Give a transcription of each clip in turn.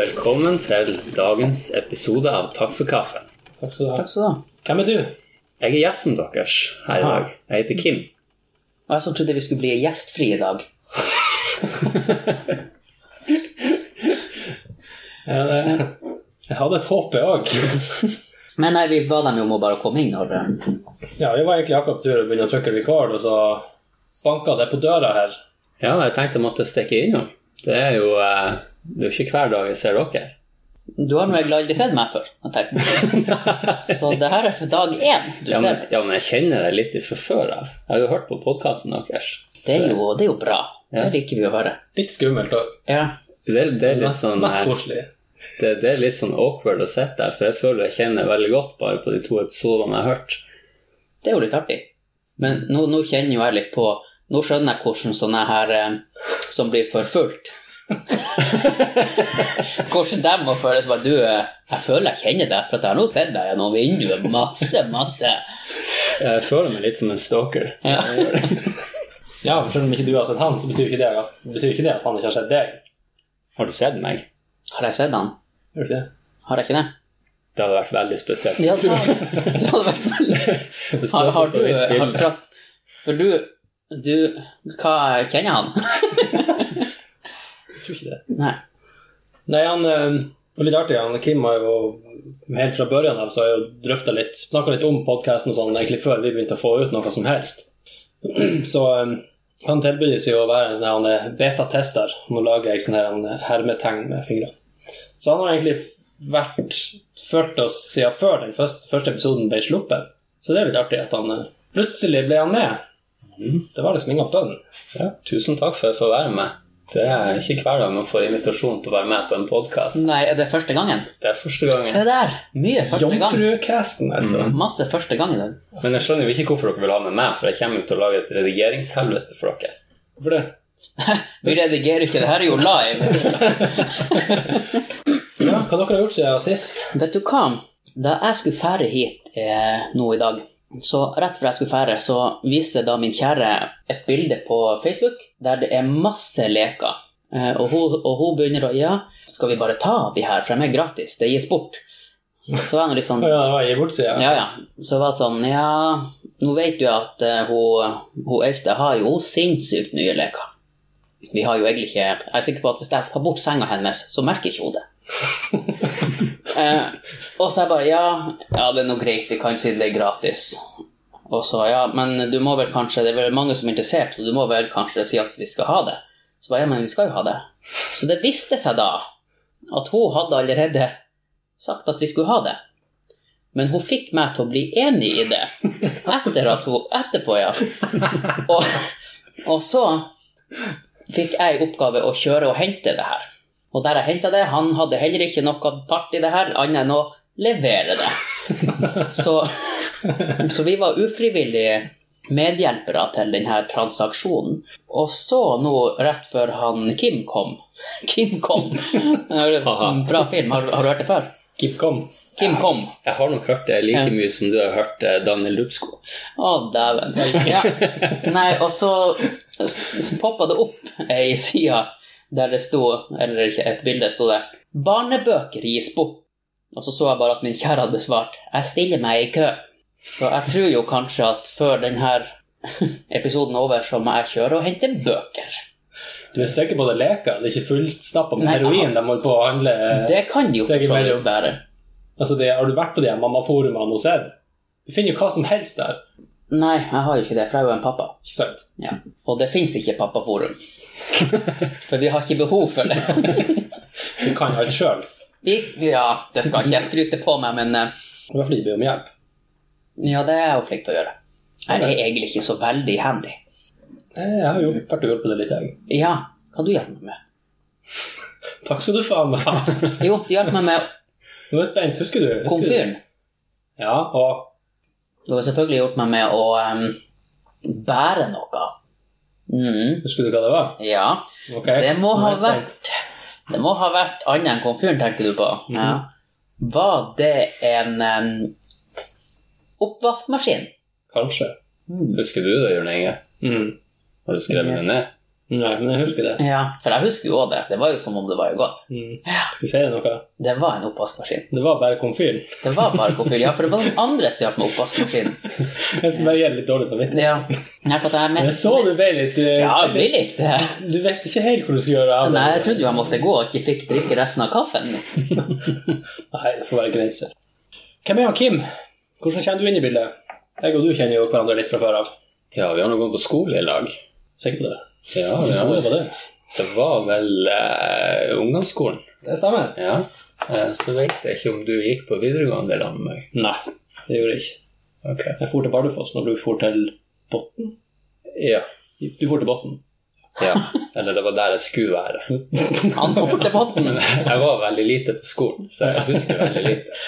Velkommen til dagens episode av Takk for kaffen. Takk skal du ha. Takk skal du ha. Hvem er du? Jeg er gjesten deres her i Aha. dag. Jeg heter Kim. Og jeg som trodde vi skulle bli gjestfri i dag. Ja, det, jeg hadde et håp, jeg òg. Men nei, vi ba dem jo om å bare komme inn eh, Ja, vi var egentlig akkurat tur å begynne å trykke record, og så banka det på døra her. Ja, jeg tenkte jeg måtte stikke innom. Det er jo eh, det er jo ikke hver dag jeg ser dere. Du har nå aldri sett meg før. Så det her er for dag én du Ja ser men, meg. ja, men jeg kjenner deg litt fra før av. Jeg har jo hørt på podkasten deres. Det er jo, det er jo bra. Det Yes. liker vi å høre. Litt skummelt òg. Ja. Det, det, er litt sånn, mest koselig. det, det er litt sånn awkward å sitte der, for jeg føler jeg kjenner veldig godt bare på de to episodene jeg har hørt. Det er jo litt artig. Men nå, nå kjenner jo jeg litt på Nå skjønner jeg hvordan sånne her eh, som blir forfulgt Hvordan de må føles. Bare, du, eh, jeg føler jeg kjenner deg, for at jeg har nå sett deg gjennom vinduet masse, masse. Jeg føler meg litt som en stalker. Ja. Ja, for selv om ikke du har sett han, så betyr ikke det, betyr ikke det at han ikke har sett deg. Har du sett meg? Har jeg sett han? Har du ikke det? Har jeg ikke det? Det hadde vært veldig spesielt. Ja, det hadde det hadde vært veldig Har, har du har, for, at, for du Du Hva kjenner han? Jeg tror ikke det. Nei. Nei, han eh, det var litt artig. Han, Kim har jo helt fra børjen av så har jeg jo drøfta litt, snakka litt om podkasten og sånn egentlig før vi begynte å få ut noe som helst. Så eh, han tilbyr seg å være en sånn her, er betatester. Nå lager jeg sånne her, hermetegn med fingrene. Så han har egentlig vært ført oss siden før den første, første episoden ble sluppet. Så det er litt artig at han eh, plutselig ble han med. Det var liksom ingen bønn. Ja, tusen takk for jeg får være med. Det er ikke hver dag man får invitasjon til å være med på en podkast. Nei, er det første gangen? Det er første gangen. Se der! Mye første gang. Jomfrucasten, altså. Masse første gang i dag. Men jeg skjønner jo ikke hvorfor dere vil ha med meg, for jeg kommer jo til å lage et redigeringshelvete for dere. Hvorfor det? Vi redigerer ikke, det her er jo live. Ja, hva dere har gjort siden sist? Vet du hva? Da jeg skulle fære hit eh, nå i dag, så rett før jeg skulle fære, så viste da min kjære et bilde på Facebook der det er masse leker. Eh, og, hun, og hun begynner å Ja, skal vi bare ta de her, for de er gratis. Det gis bort. Så var jeg litt sånn ja, det var sier jeg. Ja, ja. Så var det sånn Ja, nå vet du at eh, hun, hun eldste har jo sinnssykt mye leker. Vi har jo egentlig ikke Jeg er sikker på at hvis jeg tar bort senga hennes, så merker ikke hun det. Eh, og så er jeg bare ja, ja, det er nå greit, vi kan si det er gratis. Og så ja, men du må vel kanskje Det er vel mange som er interessert, så du må vel kanskje si at vi skal ha det. Så bare ja, men vi skal jo ha det. Så det viste seg da at hun hadde allerede sagt at vi skulle ha det. Men hun fikk meg til å bli enig i det etter at hun, etterpå, ja. Og, og så fikk jeg i oppgave å kjøre og hente det her. Og der jeg henta det, han hadde heller ikke noe part i det her, annet enn å levere det. Så, så vi var ufrivillige medhjelpere til denne transaksjonen. Og så nå, rett før han Kim kom Kim kom! Bra film, har, har du hørt det før? Kim kom. Kim kom. Jeg har nok hørt det like mye som du har hørt eh, Daniel Lubsko. Å, dæven. Ja. Nei, og så, så poppa det opp ei side der det sto, eller ikke et bilde, sto det 'Barnebøker gis bort'. Og så så jeg bare at min kjære hadde svart 'Jeg stiller meg i kø'. Så jeg tror jo kanskje at før denne episoden er over, så må jeg kjøre og hente bøker. Du er sikker på det er leker? Det er ikke fullstappa med Nei, heroin de holder på å handle Det kan jo for så vidt være. Altså, det, Har du vært på de mammaforumene og sett? Du finner jo hva som helst der. Nei, jeg har jo ikke det, for jeg er jo en pappa. Ikke sant? Ja. Og det fins ikke pappaforum. For vi har ikke behov for det. vi kan alt sjøl. Ja, det skal ikke jeg skryte på meg, men var de ber om hjelp. ja, det er jeg jo flink til å gjøre. Jeg er egentlig ikke så veldig handy. Jeg har jo vært og hjulpet deg litt, jeg. Ja, hva du hjelper meg med? Takk skal du faen meg ha. Jo, du hjelper meg med Nå er jeg spent. Husker du? Husker du? komfyren. Ja, og Du har selvfølgelig hjulpet meg med å um, bære noe. Mm, husker du hva det var? ja, Okay. det må ha vært Det må ha vært annet enn komfyren, tenker du på? Ja. Var det en um, oppvaskmaskin? Kanskje. Husker du det, Jørn Inge? Mm. Har du skrevet det ned? Nei, men jeg husker det. Ja, for jeg husker jo også det. Det var jo som om det var i går. Mm. Skal vi si det noe? Det var en oppvaskmaskin. Det var bare komfyren. Det var bare komfyren, Ja, for det var noen andre som hjalp med oppvaskmaskin. Jeg skal bare gi litt dårlig samvittighet. Ja. Nei, for at jeg men, Jeg så du ble litt uh, Ja, jeg blir litt uh, Du visste ikke helt hvor du skulle gjøre av Nei, jeg trodde jo jeg måtte gå og ikke fikk drikke resten av kaffen. Nei, det får være grenser. Hvem er han Kim? Hvordan kjenner du inn i bildet? Jeg og du kjenner jo hverandre litt fra før av. Ja, vi har nå gått på skole i lag. Sikker på det? Ja, det, skole det? Det var vel eh, ungdomsskolen. Det stemmer. Ja. Eh, så vet jeg ikke om du gikk på videregående sammen med meg. Nei, det gjorde jeg ikke. Okay. Jeg for til Bardufoss når du for til Botten. Ja. Du for til Botten. ja. Eller det var der jeg skulle være. Han får til botten. Jeg var veldig lite på skolen, så jeg husker veldig lite.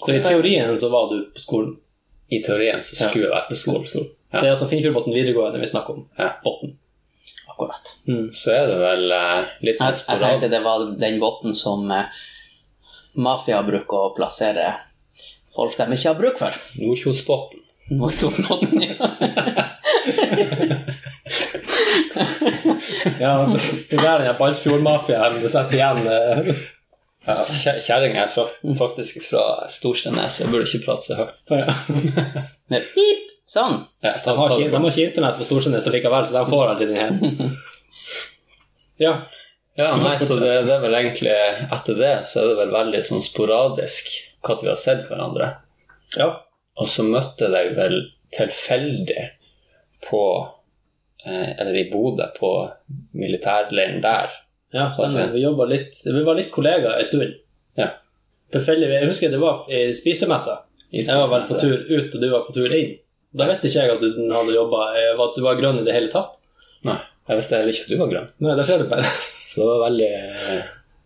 Så i teorien så var du på skolen. I teorien så skulle jeg vært på skolen. Ja. Det er altså Finnfjordbotn videregående vi snakker om. Ja. Botten. Akkurat. Så er det vel eh, litt sånn Jeg, jeg tenkte det var den båten som eh, mafia bruker å plassere folk de ikke har bruk for. Nordkjosbotn. Nordkjosbotn, ja. Ja, det er den Balsfjordmafiaen setter igjen eh, Ja, Kjerringa er faktisk fra Storsteinnes, jeg burde ikke prate så høyt. ja. Med pip! Sånn. Ja, De har ikke, de har ikke internett på Storsteinnes likevel, så de får alltid den her. Ja. Ja, nei, så det, det er vel egentlig Etter det så er det vel veldig sånn sporadisk når vi har sett hverandre. ja. Og så møtte jeg deg vel tilfeldig på eh, Eller i Bodø, på militærleiren der. Ja, stemmer. Vi, jobbet litt, vi var litt kollegaer en stund. Ja. Tilfeldig, Jeg husker det var i spisemessa. I Jeg var vel på tur ut, og du var på tur inn. Da visste ikke jeg at du hadde jobba, at du var grønn i det hele tatt. Nei, jeg visste heller ikke at du var grønn. Nei, der ser du bare. Så det var veldig eh,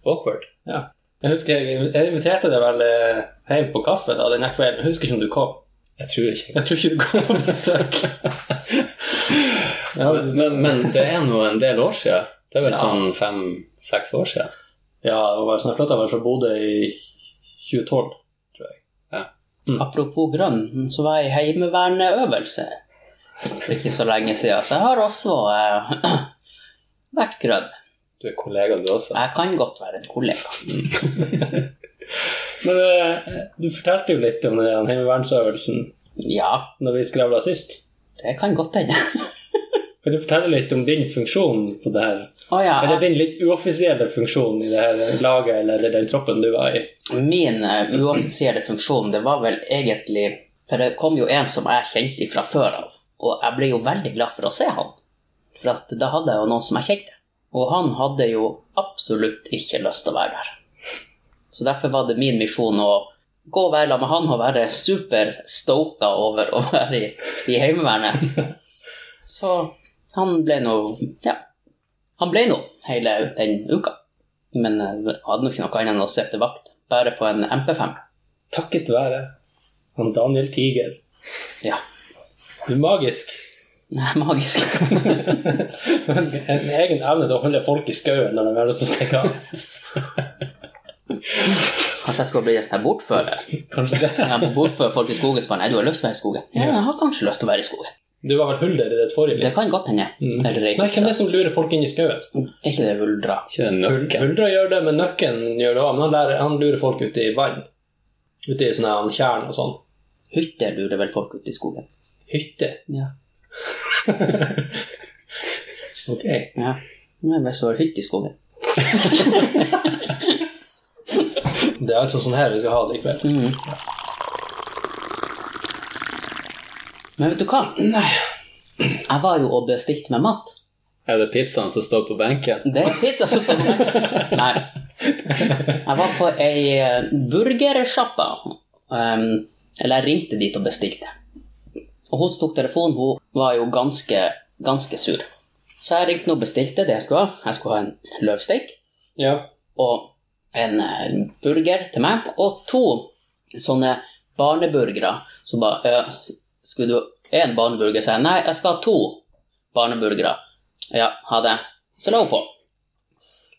awkward. Ja. Jeg husker jeg, jeg inviterte deg vel eh, hjem på kaffe da, den kvelden. Jeg husker ikke om du kom. Jeg tror ikke Jeg tror ikke du kom på besøk. ja, men, men, men det er nå en del år siden. Det er vel Ja. sånn fem-seks år siden. ja, det var sånn, jeg flytta vel fra Bodø i 2012, tror jeg. Apropos grønn, så var jeg i heimeverneøvelse for ikke så lenge siden, så jeg har også eh, vært grønn. Du er kollega, du også. Jeg kan godt være en kollega. Men eh, du fortalte jo litt om den heimevernsøvelsen Ja, når vi skravla sist. det kan godt hende. Kan du fortelle litt om din funksjon på det her? Oh, ja, Eller din litt uoffisielle funksjon i det her laget eller den troppen du var i? Min uh, uoffisielle funksjon, det var vel egentlig For det kom jo en som jeg kjente fra før av, og jeg ble jo veldig glad for å se han. For da hadde jeg jo noen som jeg kjente. Og han hadde jo absolutt ikke lyst til å være der. Så derfor var det min misjon å gå og være sammen med han og være superstoka over å være i, i Heimevernet. Så han ble nå Ja. Han ble nå hele den uka. Men jeg hadde nok ikke noe annet enn å sitte vakt, bare på en MP5. Takket være han Daniel Tiger. Ja. Du er magisk. Magisk. en egen evne til å holde folk i skauen når de har lyst til å stikke av. Kanskje jeg skulle bli en sånn bortfører? Kanskje det. ja, bortfører folk i skogen, Nei, du har lyst til å være i skogen? Ja, jeg har kanskje lyst til å være i skogen. Du var vel hulder i ditt forrige liv? Det kan godt hende. Eller Nei, hvem er det som lurer folk inn i skauen? Er ikke det huldra? Ikke det nøkken? Huldra gjør det, men nøkken gjør det òg. Men han, lærer, han lurer folk ut i vann. Ute i sånne tjern og sånn. Hytter lurer vel folk ut i skogen? Hytte. Ja. Ok. ja. nå er det har hytte i skogen Det er altså sånn her vi skal ha det i kveld. Men vet du hva? Jeg var jo og bestilte meg mat. Er det pizzaen som står på benken? Det er pizza som står på benken. Nei. Jeg var på ei eh, burgersjappa. Um, eller jeg ringte dit og bestilte. Og hun som tok telefonen, hun var jo ganske, ganske sur. Så jeg ringte og bestilte det jeg skulle ha. Jeg skulle ha en løvsteik Ja. og en eh, burger til meg, og to sånne barneburgere. som bare Skulle du én barneburger? Så jeg nei, jeg skal ha to barneburgere. Ja, ha det. Så la hun på.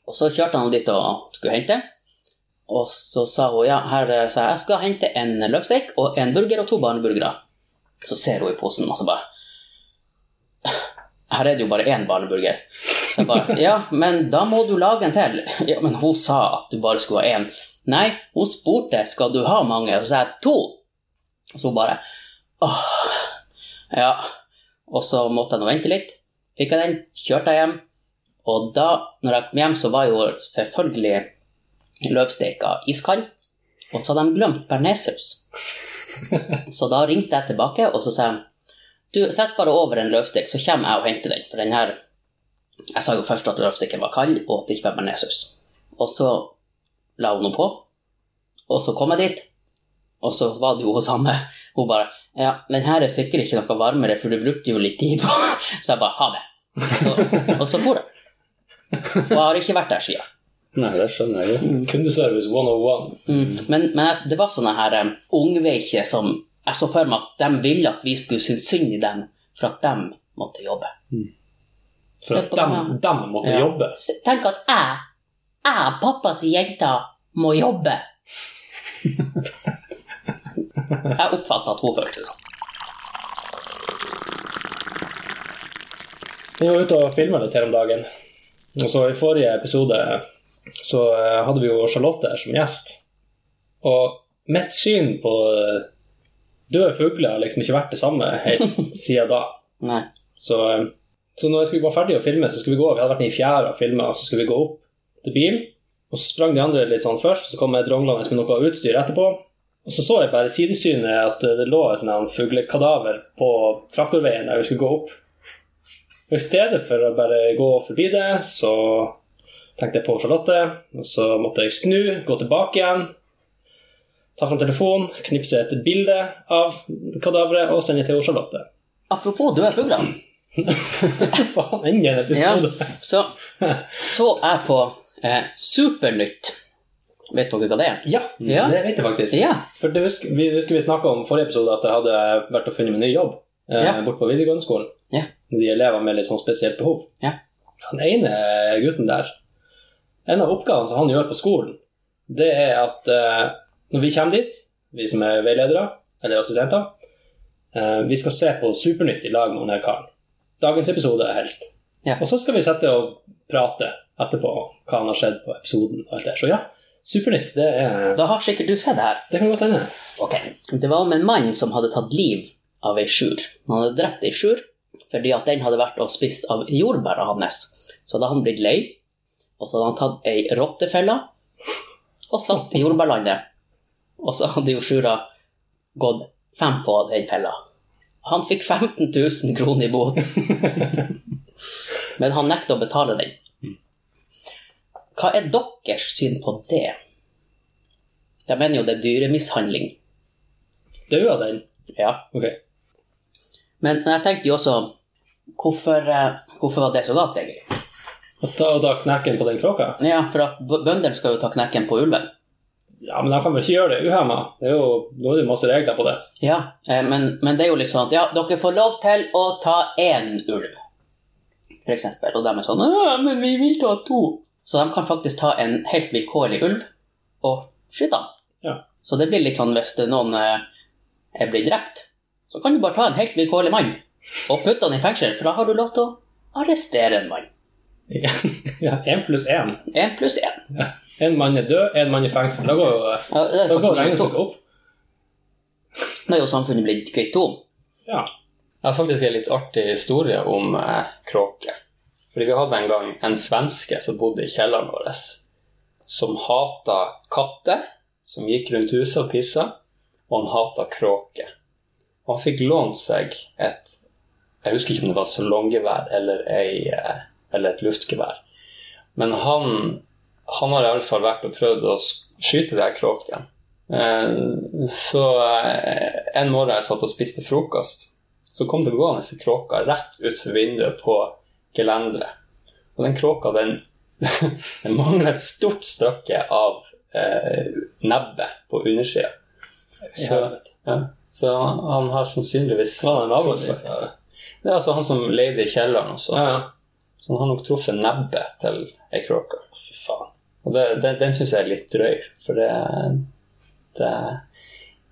Og så kjørte han dit og skulle hente. Og så sa hun ja, her eh, sa jeg, jeg skal hente en løvsteik og en burger og to barneburgere. Så ser hun i posen og så bare Her er det jo bare én barneburger. Så jeg bare Ja, men da må du lage en til. Ja, men hun sa at du bare skulle ha én. Nei, hun spurte skal du ha mange, og så sa jeg to. Og så bare åh, ja. Og så måtte jeg nå vente litt. Fikk jeg den, kjørte jeg hjem. Og da, når jeg kom hjem, så var jo selvfølgelig løvsteika iskald. Og så hadde de glemt bearnéssaus. Så da ringte jeg tilbake, og så sa jeg du, sett bare over en løvstek, så kommer jeg og henter den. For den her Jeg sa jo først at løvsteken var kald, og at det ikke var bearnéssaus. Og så la hun noe på, og så kom jeg dit, og så var det jo hun samme. Hun bare Ja, men her er sikkert ikke noe varmere, for du brukte jo litt tid på Så jeg bare Ha det. Og, og så for jeg. Og jeg har ikke vært der siden. Nei, det skjønner jeg jo. Kundeservice 101. Mm. Men, men det var sånne her um, ungveikje som jeg så for meg at de ville at vi skulle synes synd i dem for at de måtte jobbe. For at de, dem, dem, dem måtte Ja. jobbe. Tenk at jeg, jeg, pappas jente, må jobbe. jeg oppfatta at hun følte det sånn. Vi var ute og filma litt her om dagen. Og så I forrige episode så eh, hadde vi jo Charlotte her som gjest. Og mitt syn på eh, døde fugler har liksom ikke vært det samme helt siden da. Nei. Så, eh, så når jeg skulle være ferdig å filme, så skulle vi gå Vi hadde vært nede i fjæra og filma, så skulle vi gå opp til bilen. Og så sprang de andre litt sånn først, så kom jeg dronglende med noe utstyr etterpå. Og så så jeg bare i sidesynet at det lå et fuglekadaver på traktorveien der vi skulle gå opp. Og I stedet for å bare gå forbi det, så tenkte jeg på Charlotte. Og så måtte jeg snu, gå tilbake igjen, ta fram telefonen, knipse et bilde av kadaveret og sende til Charlotte. Apropos døde fugler, Faen, enda en episode. så så jeg på eh, Supernytt. Vet dere hva det er? Ja, Ja. det vet jeg faktisk. Ja. For det husker, vi husker vi snakka om forrige episode at jeg hadde vært og funnet meg ny jobb eh, Ja. bort på videregående skolen. Ja. De elever med litt sånn spesielt behov. Ja. Den ene gutten der, en av oppgavene som han gjør på skolen, det er at eh, når vi kommer dit, vi som er veiledere, eller assistenter, eh, vi skal se på Supernytt i lag med denne karen. Dagens episode helst. Ja. Og så skal vi sette og prate etterpå hva han har skjedd på episoden. og alt det. Så ja, Supernytt, det er Da har sikkert du sett det her. det kan godt hende. Ok. Det var om en mann som hadde tatt liv av ei sjur. Han hadde drept ei sjur fordi at den hadde vært og spist av jordbæra hans. Så hadde han blitt lei, og så hadde han tatt ei rottefelle og satt i jordbærlandet. Og så hadde jo sjura gått fem på den fella. Han fikk 15 000 kroner i bot. Men han nekta å betale den. Hva er deres syn på det? Jeg mener jo det er dyremishandling. Daua den? Ja. Ok. Men, men jeg tenkte jo også hvorfor, eh, hvorfor var det så galt, egentlig? Å ta, ta knekken på den kråka? Ja, for at bøndene skal jo ta knekken på ulven. Ja, men de kan vel ikke gjøre det uhemma? Det er jo, nå er det jo masse regler på det. Ja, eh, men, men det er jo litt sånn at ja, dere får lov til å ta én ulv, eksempel. Og de er sånn ja, men vi vil ta to. Så de kan faktisk ta en helt vilkårlig ulv og skyte den. Ja. Så det blir litt sånn hvis noen eh, er blitt drept, så kan du bare ta en helt vilkårlig mann og putte han i fengsel, for da har du lov til å arrestere en mann. Ja, én pluss én. Én pluss én. Ja. En mann er død, en mann i fengsel. Da går jo Ja, det da går regnestykket opp. Da er jo samfunnet blitt kvitt to. Ja. Jeg har faktisk en litt artig historie om eh, kråker. Fordi vi hadde en gang en svenske som bodde i kjelleren vår, som hata katter, som gikk rundt huset og pissa, og han hata kråker. Og han fikk lånt seg et Jeg husker ikke om det var salonggevær eller, ei, eh, eller et luftgevær. Men han, han har iallfall vært og prøvd å skyte de her kråkene. Eh, Så eh, en morgen jeg satt og spiste frokost, så kom det gående en kråke rett utfor vinduet på gelenderet. Og den kråka, den, den mangler et stort stykke av eh, nebbet på undersida. Så, ja, så han har sannsynligvis var det naboen din Det er altså han som leide i kjelleren hos oss. Ja. Så han har nok truffet nebbet til ei kråke. Fy faen. Og det, den, den syns jeg er litt drøy, for det, det,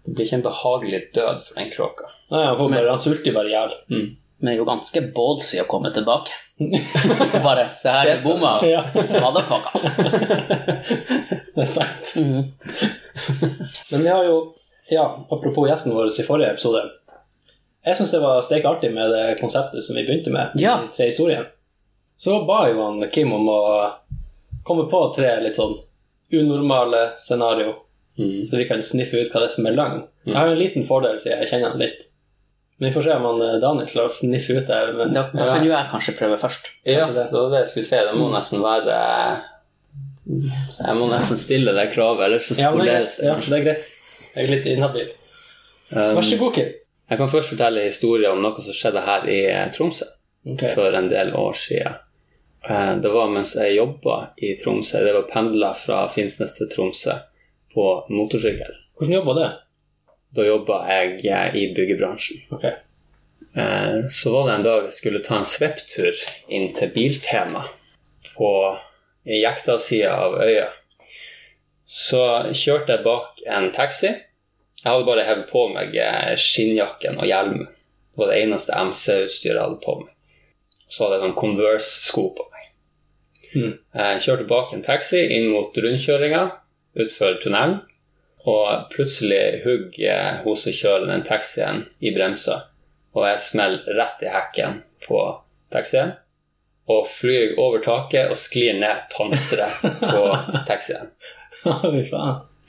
det blir ikke en behagelig død for den kråka. Nei, han, bare, han sulter bare i hjel. Mm. Vi er jo ganske ballsy å komme tilbake. Bare se her, vi bomma. Ja. Motherfucker. Det er sant. Mm. Men vi har jo, ja, apropos gjesten vår i forrige episode Jeg syns det var steik artig med det konseptet som vi begynte med, Ja. de tre historiene. Så ba jo han Kim om å komme på tre litt sånn unormale scenario, Mm. så vi kan sniffe ut hva det er som er løgn. Jeg har jo en liten fordel, siden jeg kjenner han litt. Men vi får se om han eh, Daniel klarer å sniffe ut det. Men Da, da kan jo jeg kanskje prøve først. Ja, det. det var det jeg skulle si. Det må nesten være Jeg må nesten stille det kravet, ellers så ja, det. Ja, det. er greit. Jeg er litt inhabil. Um, Vær så god, Kim. Jeg kan først fortelle historien om noe som skjedde her i Tromsø okay. for en del år siden. Eh, Det var mens jeg jobba i Tromsø. Det var pendla fra Finnsnes til Tromsø på motorsykkel. Hvordan jobba det? Da jobba jeg eh, i byggebransjen. Ok. Eh, Så var det en dag jeg skulle ta en svepptur inn til Biltema på Jekta-sida av øya. Så kjørte jeg bak en taxi. Jeg hadde bare hevet på meg eh, skinnjakken og hjelmen. Det var det eneste MC-utstyret jeg hadde på meg. Så hadde jeg sånn Converse-sko på meg. Mm. Jeg kjørte bak en taxi inn mot rundkjøringa utfor tunnelen. Og plutselig hugger hun som kjører den taxien, i bremsa. Og jeg smeller rett i hekken på taxien. Og flyr over taket og sklir ned panseret på taxien.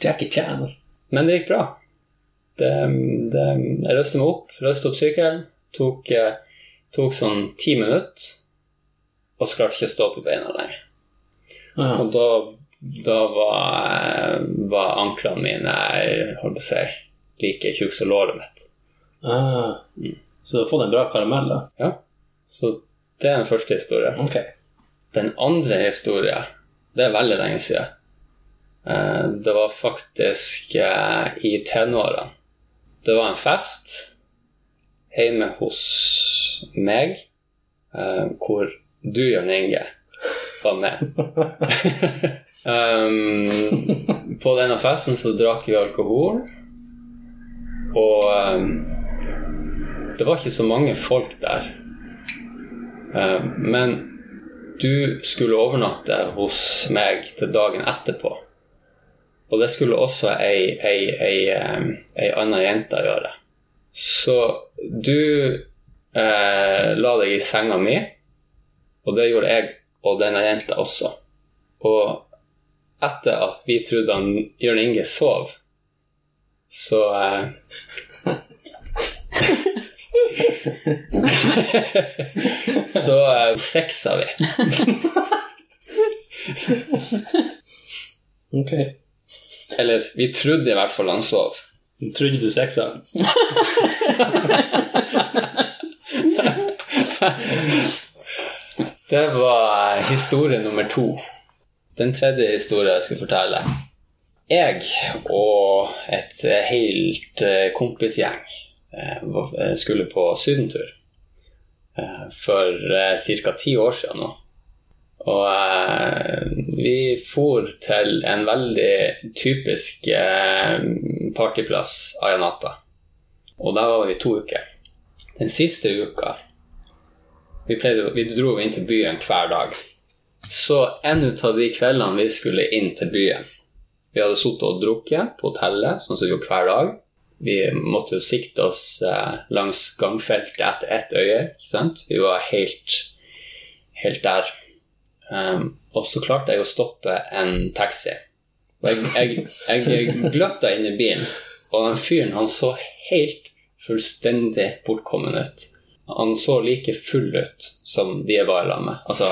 Jackie Chan, altså. Men det gikk bra. Det, det, jeg røste meg opp, røste opp sykkelen. Tok, tok sånn ti minutter. Og så klarte jeg ikke å stå på beina lenger. Og da, da var, var anklene mine holdt på å si, like tjukke som låret mitt. Ah. Så du har fått en bra karamell, da? Ja. Så det er den første historien. Ok. Den andre historien, det er veldig lenge siden. Eh, Det var faktisk eh, i tenårene. Det var en fest hjemme hos meg, eh, hvor du, Jørn Inge, var med. um, på denne festen så drakk vi alkohol, og um, det var ikke så mange folk der. Um, men du skulle overnatte hos meg til dagen etterpå. Og det skulle også ei, ei, ei, ei anna jente gjøre. Så du eh, la deg i senga mi, og det gjorde jeg og denne jenta også. Og etter at vi trodde han Jørn Inge sov, så eh, Så eh, sexa vi. Ok. Eller vi trodde i hvert fall han sov. Trodde du sexa? Det var historie nummer to. Den tredje historien jeg skal fortelle. Jeg og et helt eh, kompisgjeng eh, eh, skulle på sydentur for ca. ti år siden nå. Og vi for til en veldig typisk partyplass, Ayanapa. Og der var vi to uker. Den siste uka vi, pleide, vi dro inn til byen hver dag. Så en av de kveldene vi skulle inn til byen Vi hadde sittet og drukket på hotellet, sånn som vi gjorde hver dag. Vi måtte jo sikte oss eh, langs gangfeltet etter ett øye. ikke sant? Vi var helt, helt der. Um, og så klarte jeg å stoppe en taxi. Og jeg, jeg, jeg gløtta inn i bilen, og den fyren han så helt fullstendig bortkommen ut. Han så like full ut som de jeg var i lag med. Altså,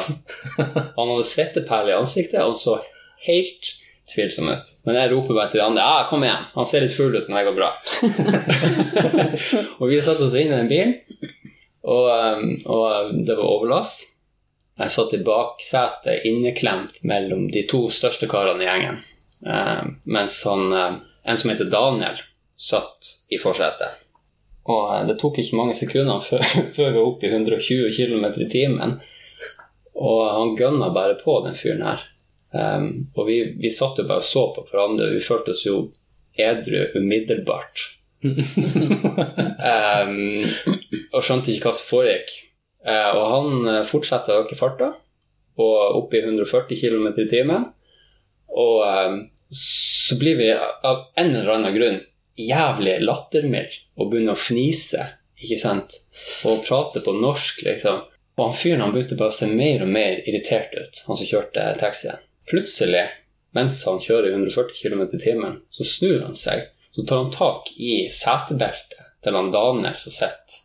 han hadde svetteperler i ansiktet, og han så helt tvilsom ut. Men jeg roper bare til de andre ja, kom igjen, han ser litt full ut, men det går bra. og vi satte oss inn i den bilen, og, um, og det var overlast. Jeg satt i baksetet inneklemt mellom de to største karene i gjengen. Eh, mens han, en som heter Daniel, satt i forsetet. Og eh, det tok ikke mange sekunder før, før vi var oppe i 120 km i timen. Og han gønna bare på, den fyren her. Um, og vi, vi satt jo bare og så på hverandre. Vi følte oss jo edru umiddelbart. um, og skjønte ikke hva som foregikk. Uh, og han eh, fortsatte å øke farta, og opp i 140 km i timen. Og um, så blir vi av en eller annen grunn jævlig lattermild og begynner å fnise, ikke sant? Og prate på norsk, liksom. Og han fyren han begynte bare å se mer og mer irritert ut, han som kjørte taxien. Plutselig, mens han kjører 140 km i timen, så snur han seg. Så tar han tak i setebeltet til han Daniel som sitter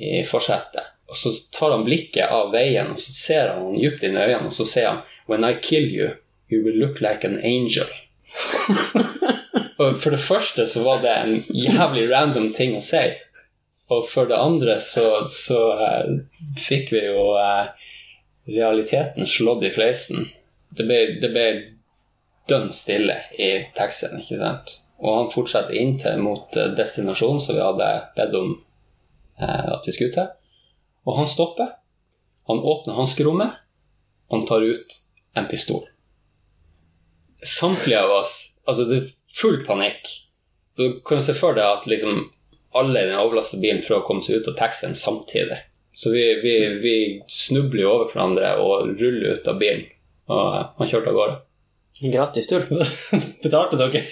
i forsetet. Og så tar han blikket av veien, og så ser han han dypt inn i øynene, og så sier han When I kill you, you will look like an angel. og for det første så var det en jævlig random ting å si. Og for det andre så, så uh, fikk vi jo uh, realiteten slått i fleisen. Det ble, ble dønn stille i taxien, ikke sant. Og han fortsatte inntil mot eh, destinasjonen som vi hadde bedt om uh, at vi skulle til. Og han stopper. Han åpner hanskerommet. Han tar ut en pistol. Samtlige av oss Altså, det full panikk. Du kan jo se for deg at liksom alle i den overlasta bilen prøver å komme seg ut av taxien samtidig. Så vi, vi, vi snubler jo over hverandre og ruller ut av bilen. Og han kjørte av gårde. Gratis tur. Betalte dere?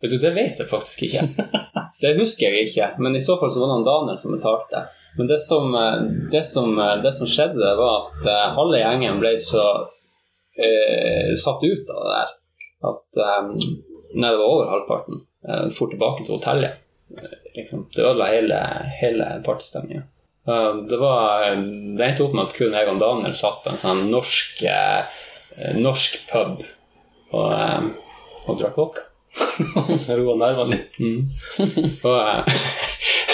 Vet du, Det vet jeg faktisk ikke. Det husker jeg ikke, men i så fall så var det Daniel som betalte. Men det som, det som, det som skjedde, var at eh, halve gjengen ble så eh, satt ut av det der at eh, Nei, det var over halvparten. Eh, for tilbake til hotellet. Eh, liksom. Det ødela hele, hele partystemninga. Eh, det, var, det endte opp med at kun jeg og Daniel satt på en sånn norsk, norsk pub og, og drakk vodka. Roa nervene litt. Mm. Og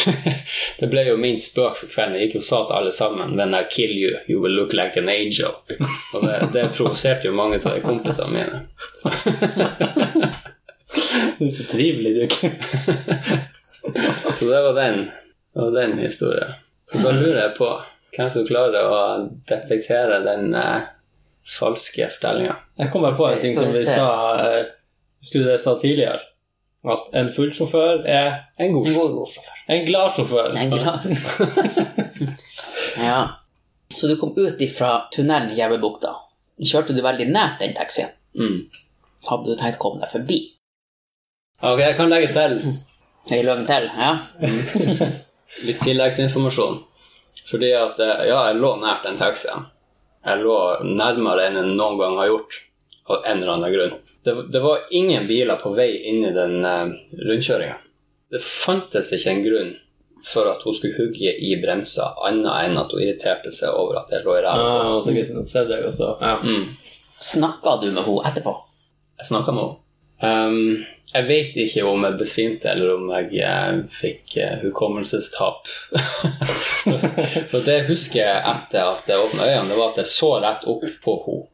det ble jo min spøk for kvelden. Jeg gikk og sa til alle sammen When I kill you, you will look like an angel. Og det, det provoserte jo mange av kompisene mine. Du er så trivelig, du. Så det var den, det var den historien. Så da lurer jeg på hvem som klarer å detektere den eh, falske fortellinga. Jeg kom bare på en ting som vi sa eh, skulle sa tidligere. At en full sjåfør er En god En god, god sjåfør. en glad sjåfør. En glad. ja. Så du kom ut ifra tunnelen i Gjevebukta. Kjørte du veldig nært den taxien? mm. Hadde du tenkt å komme deg forbi? Ok, jeg kan legge til Jeg løgn til? Ja. litt tilleggsinformasjon. Fordi at eh, ja, jeg lå nært den taxien. Jeg lå nærmere enn jeg noen gang har gjort, av en eller annen grunn. Det, det var ingen biler på vei inn i den uh, rundkjøringa. Det fantes ikke en grunn for at hun skulle hugge i bremsa, annet enn at hun irriterte seg over at jeg lå i ræva. Ah. Mm. Snakka du med henne etterpå? Jeg snakka med henne. Um, jeg vet ikke om jeg besvimte eller om jeg eh, fikk eh, hukommelsestap. for, det det jeg husker etter at jeg åpna øynene, det var at jeg så rett opp på henne.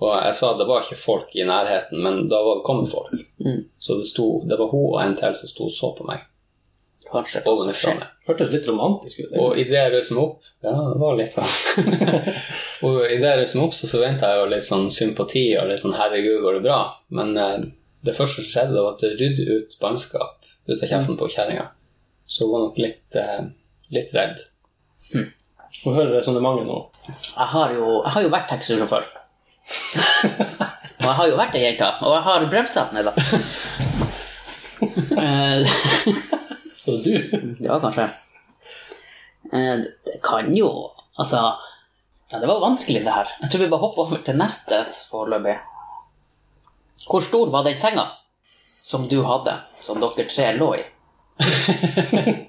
Og jeg sa at det var ikke folk i nærheten, men da var det kommet folk. Mm. Så det, sto, det var hun og en til som sto og så på meg. Hørtes litt romantisk ut. Og idet jeg røyste meg opp Ja, det var litt sånn. og idet jeg røyste meg opp, så forventa jeg jo litt sånn sympati og litt sånn 'herregud, går det bra?' Men eh, det første som skjedde, var at det rydde ut bannskap ut av kjeften på kjerringa. Så hun var nok litt, eh, litt redd. Få høre resonnementet nå. Jeg har jo, jeg har jo vært taxisjåfør. og jeg har jo vært ei jente, og jeg har bremsa. Nei da. Eh, Og du? Ja, kanskje. Eh, Det kan jo Altså ja, Det var vanskelig, det her. Jeg tror vi bare hopper over til neste foreløpig. Hvor stor var den senga som du hadde, som dere tre lå i?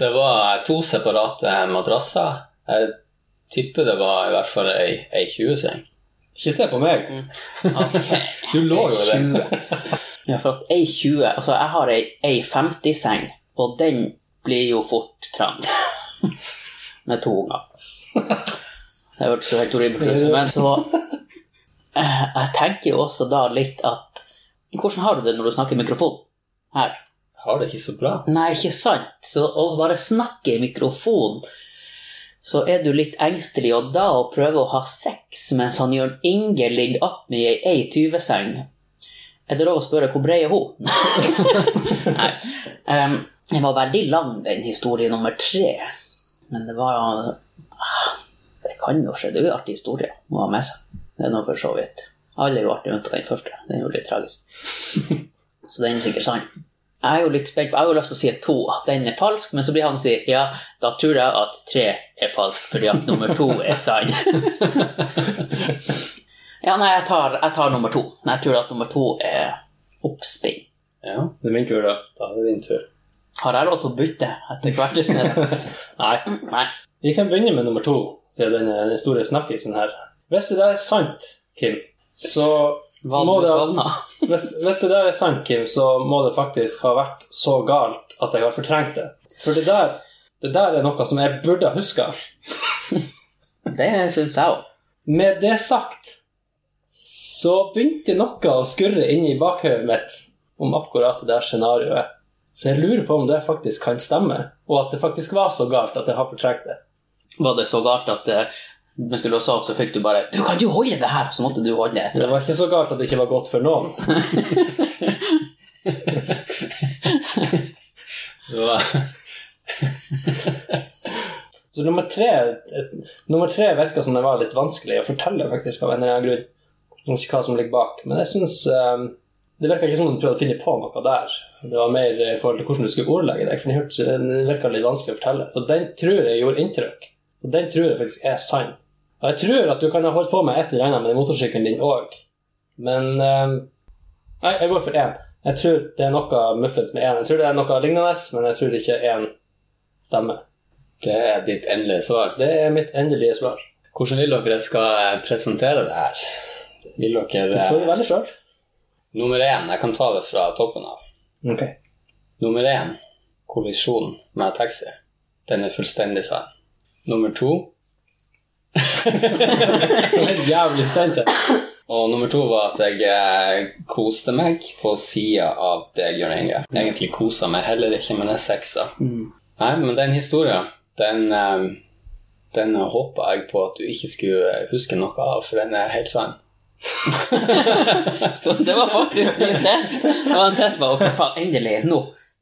Det var to separate madrasser. Jeg tipper det var i hvert fall ei, ei 20-seng. Ikke se på meg. Ok. Du lå jo der. 20. Ja, for at ei 20 Altså, jeg har ei, ei 50-seng, og den blir jo fort trang. Med to unger. Det hørtes jo helt horribelt ut, men så Jeg tenker jo også da litt at Hvordan har du det når du snakker i mikrofon? Her. Jeg har det ikke så bra. Nei, ikke sant? Så å bare snakke i mikrofon, så er du litt engstelig, og da å prøve å ha sex mens han Jørn Inge ligger attmed i ei 20-seng Er det lov å spørre hvor brei er hun? Nei. Um, Den var veldig lang, den historie nummer tre. Men det var ah, Det kan jo skje. Det er jo en artig historie å ha med seg. Det er nå for så vidt. Alle ble artige unntatt den første. Den er jo litt tragisk. Så den er sikkert sann. Jeg er jo litt spent på, jeg har jo lyst til å si at to, at den er falsk, men så blir han og sier ja, da tror jeg at tre er falsk, fordi at nummer to er sann. ja, nei, jeg tar, jeg tar nummer to. Jeg tror at nummer to er oppspinn. Ja. Det er min tur, da. Da er det din tur. Har jeg lov til å bytte etter hvert? Nei. Nei. Vi kan begynne med nummer to, siden den, den store snakkisen her. Hvis det der er sant, Kim, så Hva må det hvis, hvis det der er sant, Kim, så må det faktisk ha vært så galt at jeg har fortrengt det. For det der, det der er noe som jeg burde ha huska. Det syns jeg òg. Med det sagt så begynte noe å skurre inni bakhodet mitt om akkurat det der scenarioet. Så jeg lurer på om det faktisk kan stemme, og at det faktisk var så galt at jeg har fortrengt det. Var det så galt at eh, mens du lå av, så fikk du bare Du, kan jo holde det her? Så måtte du holde etter Det var ikke så galt at det ikke var godt for noen. Så, Så nummer tre, et, nummer tre virka som det var litt vanskelig å fortelle, faktisk, av en eller annen grunn. Jeg vet ikke hva som ligger bak. Men jeg syns um, det virka ikke som om du prøvde å finne på noe der. Det var mer i forhold til hvordan du skulle ordlegge deg, for den virka litt vanskelig å fortelle. Så den tror jeg gjorde inntrykk. Og den tror jeg faktisk er sann. Og jeg tror at du kan ha holdt på med et eller annet med motorsykkelen din òg, men um, Nei, jeg går for én. Jeg tror det er noe muffens med én. Jeg tror det er noe lignende, men jeg tror ikke én stemmer. det er ditt endelige svar. Det er mitt endelige svar. Hvordan vil dere skal presentere det her? Vil dere Du får det veldig sjøl. Nummer én, jeg kan ta det fra toppen av. Ok. Nummer én, kollisjon med taxi. Den er fullstendig sann. Nummer to, Jeg er helt jævlig spent. og nummer to var at jeg eh, koste meg på sida av deg, Jørn Inge. Egentlig kosa meg heller ikke, men jeg sexa. Nei, men den historien, den, eh, den håpa jeg på at du ikke skulle huske noe av, for den er helt sann. Det var faktisk din test. Det var en test på ok, faen, endelig, nå,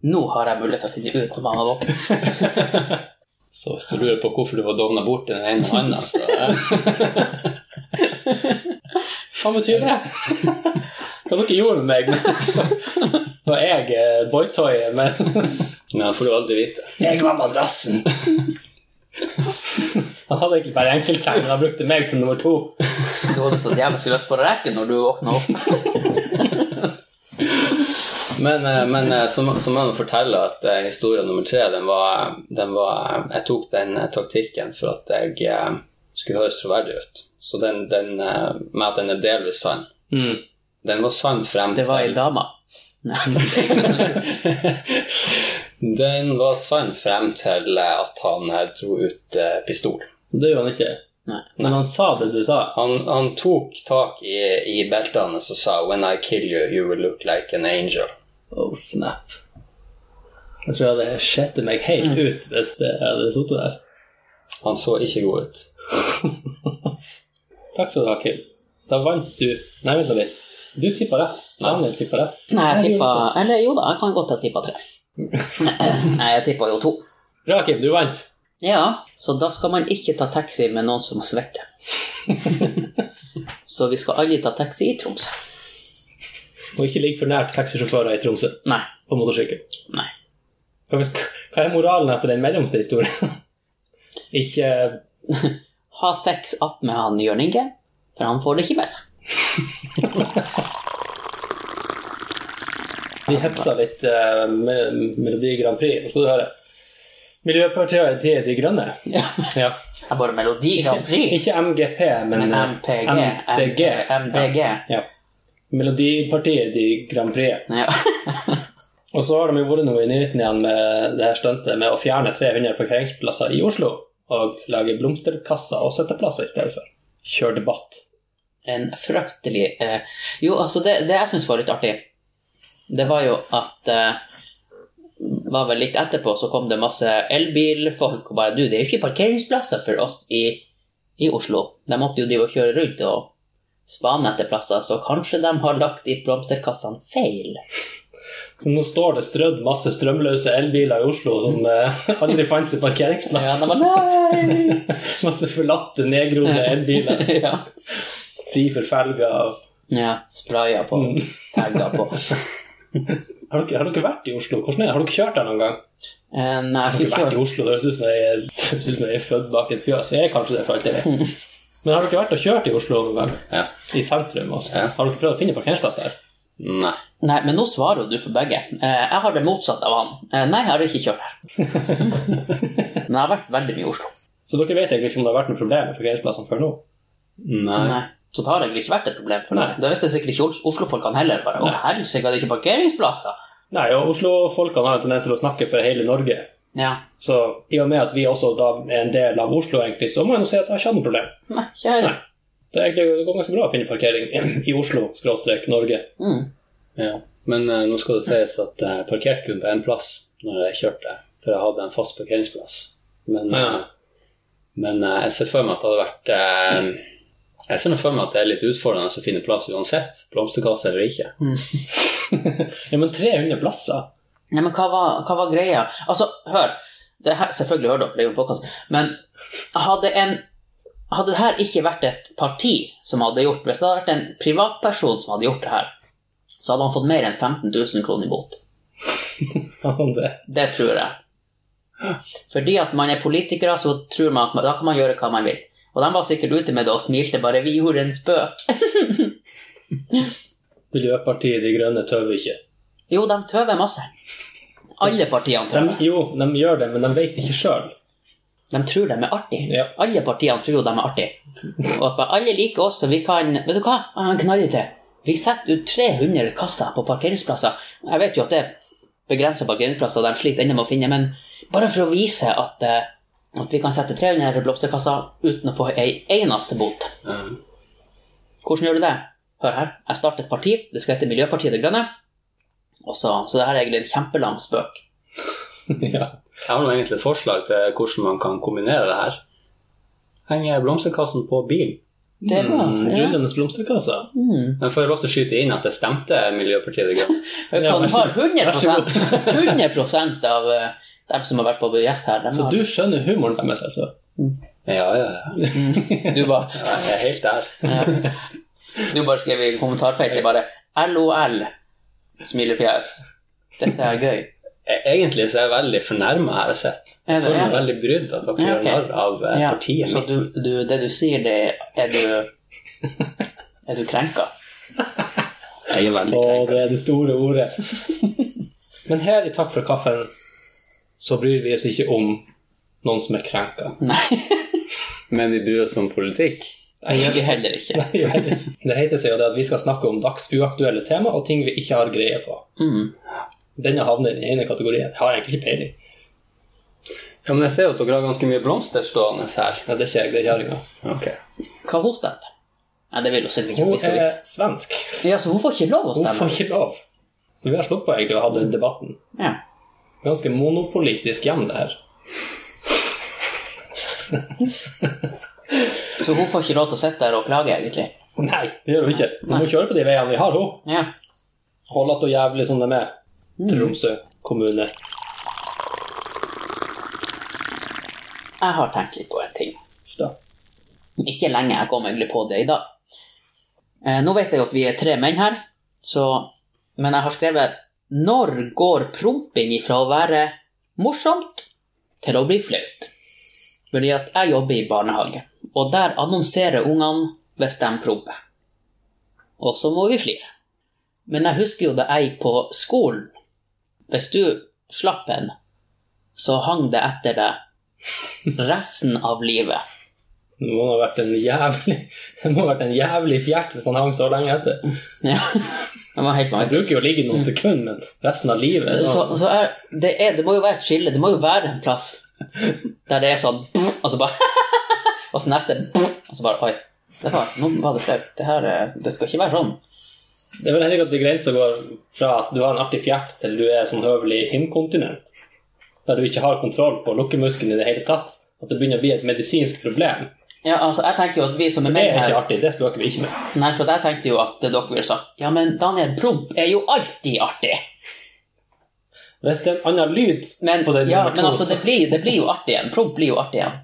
nå har jeg mulighet til å finne ut om han har våken. Så hvis du lurer på hvorfor du var dovna bort til den ene hånda, så Hva betyr det? Hva dere gjorde med meg mens jeg så var jeg eh, boytoyet, men ja, får du aldri vite. jeg var madrassen. Han hadde egentlig bare enkeltseng, men han brukte meg som nummer to. Du hadde så djevelsk lyst på å rekke når du åpna opp. Men, eh, men eh, så, må- så må jeg fortelle at eh, historie nummer tre, den var, den var Jeg tok den taktikken for at jeg skulle høres troverdig ut. Så den, den med at den er delvis sann. Den var sann frem til Det var ei dame. Den var sann frem til at han dro ut pistol. Så det gjorde han ikke. Nei. Men han sa det du sa. Han, han tok tak i, i beltene og sa 'When I kill you, you will look like an angel'. Oh, snap. Jeg tror jeg hadde skjettet meg helt ut hvis det hadde sittet der. Han så ikke god ut. Takk skal du ha, Kim. Da vant du Nei, vent litt. Du tippa rett. Daniel tippa rett. Nei, jeg tippa Eller jo da, jeg kan godt ha tippa tre. Nei, jeg tippa jo to. Bra, Kim. Du vant. Ja, så da skal man ikke ta taxi med noen som svetter. Så vi skal alle ta taxi i Tromsø. Og ikke ligge for nært taxisjåfører i Tromsø Nei. på motorsykkel. Nei. Hva, er moralen etter den mellomste historien? ikke Ha sex attmed han Jørn Inge, for han får det ikke med seg. Vi hetsa litt uh, med Melodi Grand Prix. Nå skal du høre. Miljøpartiet De, de Grønne. Ja. Ja. Er bare Melodi Grand Prix. Ikke MGP, men, Men eh, MPG. MDG. MDG. Ja. ja. Melodipartiet i Grand Prix. Ja. Og så har de jo vært noe i nyheten igjen med det her stuntet med å fjerne 300 parkeringsplasser i Oslo og lage blomsterkasser og sitteplasser i stedet for. Kjør debatt. En fryktelig eh, Jo, altså, det, det jeg syns var litt artig, det var jo at eh, var vel litt etterpå så kom det masse elbilfolk og bare Du, det er jo ikke parkeringsplasser for oss i, i Oslo. De måtte jo drive og kjøre rundt og spane etter plasser, så kanskje de har lagt de blomsterkassene feil. Så nå står det strødd masse strømløse elbiler i Oslo som eh, aldri fantes i parkeringsplass. Ja, nei! Masse forlatte, nedgrodde elbiler. ja. Fri for felger. ja. Sprayer på. tagger på. Har dere, har dere vært i Oslo? Hvordan er det? Har dere kjørt der noen gang? Eh, Nei, Har dere vært i Oslo? Det høres ut som jeg er, det høres ut som jeg er født bak et fjøs. Jeg er kanskje det for alt jeg vet. Men har dere vært og kjørt i Oslo noen gang? Ja. I sentrum også? Ja. Har dere prøvd å finne parkeringsplass der? Nei. Nei, men nå svarer jo du for begge. Eh, Jeg har det motsatte av han. Eh, Nei, jeg har ikke kjørt her. Men jeg har vært veldig mye i Oslo. Så dere vet egentlig ikke om det har vært noe problem med parkeringsplassene før nå? Nei. Nei. Så det har egentlig ikke vært et problem for deg. Det visste sikkert ikke Oslo-folkene heller. Bare, å helsike, er det ikke parkeringsplasser? Nei, og Oslo-folkene har en tendens til å snakke for hele Norge. Ja. Så i og med at vi også da er en del av Oslo, egentlig, så må jeg nå si at jeg har ikke hatt noe problem. Nei, ikke heller. Nei. Det, er egentlig, det går ganske bra å finne parkering i Oslo, skråstrek Norge. Mm. Ja. Men uh, nå skal det sies at jeg parkerte kun på én plass når jeg kjørte, for jeg hadde en fast parkeringsplass. Men, Ja. men eh, jeg ser for meg at det hadde vært Jeg ser for meg at det er litt utfordrende å finne plass uansett, blomsterkasse eller ikke. Ja, men 300 plasser? Nei, men hva var, hva var greia? Altså, hør. Det her, selvfølgelig hører dere, det er jo en podkast. Men hadde en hadde det her ikke vært et parti som hadde gjort Hvis det hadde vært en privatperson som hadde gjort det her, så hadde han fått mer enn 15 000 kroner i bot. Det. Det tror jeg. Fordi at man er politikere, så tror man at man, da kan man gjøre hva man vil. Og de var sikkert ute med det og smilte bare 'Vi gjorde en spøk'. Miljøpartiet De Grønne tøver ikke. Jo, de tøver masse. Alle partiene De, tøver. jo, de gjør det, men de vet ikke sjøl. De tror de er artige. Ja. Alle partiene tror de er artige. Og at bare alle liker oss, og vi kan Vet du hva? Han knaller til. Vi setter ut 300 kasser på parkeringsplasser. Jeg vet jo at det er begrensa parkeringsplasser, og de sliter ennå med å finne, men bare for å vise at, eh, at vi kan sette 300 blomsterkasser uten å få ei eneste bot. Mm. Hvordan gjør du det? Hør her. Jeg starter et parti. Det skal hete Miljøpartiet De Grønne. Og så, så det her er egentlig en kjempelang spøk. ja. Jeg har nå egentlig et forslag til hvordan man kan kombinere det her. Henge blomsterkassen på bilen. Det var Mm, ja. Rullende blomsterkasse. mm. Men får jeg lov til å skyte inn at det stemte Miljøpartiet De Grønne? Jeg har kan vær så ha god. 100, 100 av eh, dem som har vært på gjest her. Så har- du skjønner humoren deres, altså? Ja, ja, ja. du bare, Jeg er helt der. ja. du bare skrev i kommentarfeltet bare LOL, smilefjes. Dette er gøy. E- Egentlig så er jeg veldig fornærma, har jeg sett. Er Jeg det- føler meg veldig brydd at dere Ja, gjør narr av eh, Ja, partiet så mitt. du, du, det du sier, det er du Er du krenka? Jeg er veldig Å, krenka. det er det store ordet. Men her i Takk for kaffen så bryr vi oss ikke om noen som er krenka. Nei, Men vi bryr oss om politikk. Det gjør vi heller ikke. Nei, vel. Det heter seg jo det at vi skal snakke om dagsuaktuelle tema og ting vi ikke har greie på. Mm. Denne havner i den ene kategorien. Jeg har egentlig ikke peiling. Ja, Men jeg ser jo at dere har ganske mye blomster stående her. Ja, det er ikke jeg, det er kjerringa. Okay. Hva hun stemte? Nei, det vil hun sikkert ikke. Hun er svensk. Ja, så hun får ikke lov å stemme? Hun får ikke lov. Så vi har sluppet egentlig å ha den debatten. Ja. Ganske monopolitisk hjem, det her. Så hun får ikke lov til å sitte der og klage, egentlig? Nei, det gjør hun ikke. Hun må kjøre på de veiene vi har, hun. Ja. Holde att og jævlig som de er. Tromsø kommune. Jeg har tenkt litt på en ting. Da. Ikke lenge, jeg kom egentlig på det i dag. Eh, nå vet jeg jo at vi er tre menn her, så, men jeg har skrevet Når går promping ifra å være morsomt til å bli flaut? Fordi at jeg jobber i barnehage, og der annonserer ungene hvis de promper. Og så må vi flire. Men jeg husker jo da jeg gikk på skolen. Hvis du slapp en, så hang det etter deg resten av livet. Det må ha vært en jævlig Det må ha vært en jævlig fjert hvis han hang så lenge etter. Ja, det var helt Han bruker jo å ligge noen sekunder, men resten av livet da- Så, så er, det, er, det må jo være et skille. Det må jo være en plass der det er sånn Og så bare Og så neste Og så bare Oi, det var, nå var det flaut. Det her er- Det skal ikke være sånn. Det er vel heller ikke at de grensa går fra at du har en artig fjert, til du er sånn høvelig inkontinent. Der du ikke har kontroll på lukkemuskelen i det hele tatt. At det begynner å bli et medisinsk problem. Ja, altså, jeg tenker jo at vi som er Det er ikke her artig. Det spøker vi ikke med. Nei, for jeg tenkte jo at dere ville sagt Ja, men Daniel, promp er jo alltid artig. Hvis det er en annen lyd Men, på den ja, nummer men altså, det blir, det blir jo artig igjen. Promp blir jo artig igjen.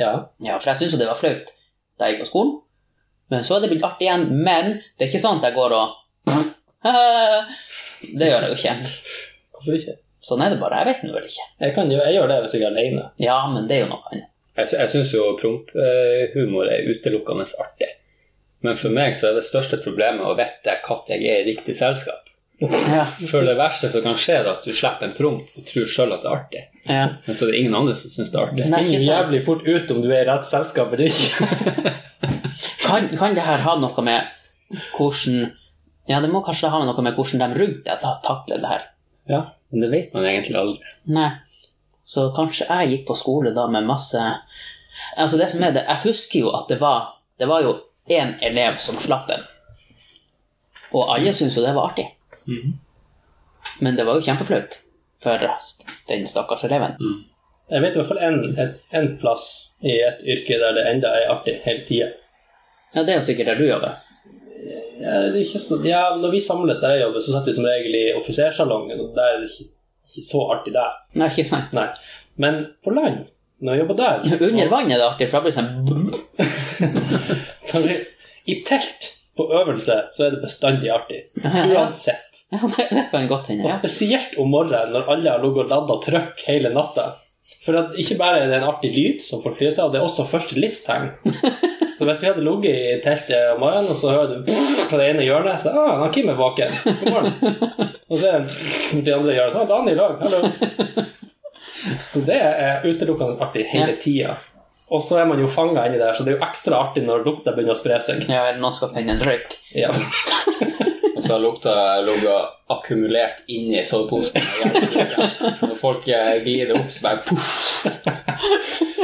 ja. Ja, for jeg syns jo det var flaut da jeg gikk på skolen. Men så er det blitt artig igjen. Men det er ikke sånn at jeg går og Det gjør jeg jo ikke. Hvorfor ikke? Sånn er det bare. Jeg vet nå vel ikke. Jeg, kan, gjøre- jeg gjør det hvis jeg er alene. Ja, men det er jo noe annet. Jeg, sy- jeg syns jo promphumor er utelukkende artig. Men for meg så er det største problemet å vite når jeg er i riktig selskap. Ja. For det verste som kan skje, er at du slipper en promp og tror sjøl at det er artig. ja. Men så er det ingen andre som syns det er artig. Nei, finner jævlig fort ut om du er i rett selskap eller ikke. Kan, kan det her ha noe med hvordan Ja, det må kanskje ha noe med hvordan de rundt deg ta- takler det her. Ja, men det vet man egentlig aldri. Nei. Så kanskje jeg gikk på skole da med masse Altså, det som er det, jeg husker jo at det var Det var jo én elev som slapp en. Og alle syntes jo det var artig. Men det var jo kjempeflaut for den stakkars eleven. Jeg vet i hvert fall en, plass i et yrke der det enda er artig hele tida. Ja, det er jo sikkert der du jobber. Ja, det er ikke så, ja, når vi samles der jeg jobber, så sitter vi som regel i offisersalongen, og der er det ikke, ikke så artig der. Nei, ikke sant? Nei. Men på land, når jeg jobber der Under vann er det artig, for da blir det sånn I telt på øvelse så er det bestandig artig. Uansett. Ja, det, det kan godt hende. Og spesielt om morgenen når alle har ligget og ladda trøkk hele natta. For at ikke bare er det en artig lyd, som folk flirer av, det er også første livstegn. Så hvis vi hadde ligget i teltet om morgenen, og så hører du fra det ene hjørnet, så ah, han Kim er våken. God morgen. Og så er det de andre hjørnet, så ah, Daniel òg. Hallo. Så det er utelukkende artig hele tida. Og så er man jo fanga inni der, så det er jo ekstra artig når lukta begynner å spre seg. Ja, eller noen skal tenne en røyk. Ja. Og så har lukta ligget akkumulert inni soveposen. Når folk eh, glider opp, så bare poff.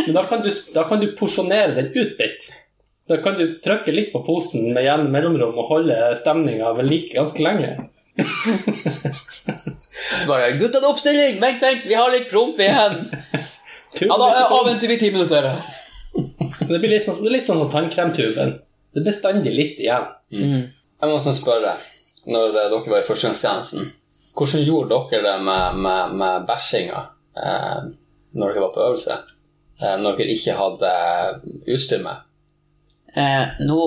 Men da kan, du, da kan du porsjonere den ut litt. Da kan du trykke litt på posen med jevne mellomrom og holde stemninga ved like ganske lenge. Så bare 'Gutta, er oppstilling! Vent, vent, vi har litt promp igjen!' Ja, da eh, avventer vi ti minutter. Det blir litt sånn, det er litt sånn som tannkremtuben. Det er bestandig litt igjen. Jeg må også spørre, når eh, dere var i førstegangstjenesten, hvordan gjorde dere det med, med, med bæsjinga eh, når dere var på øvelse? Eh, når dere ikke hadde utstyr med? Eh, nå,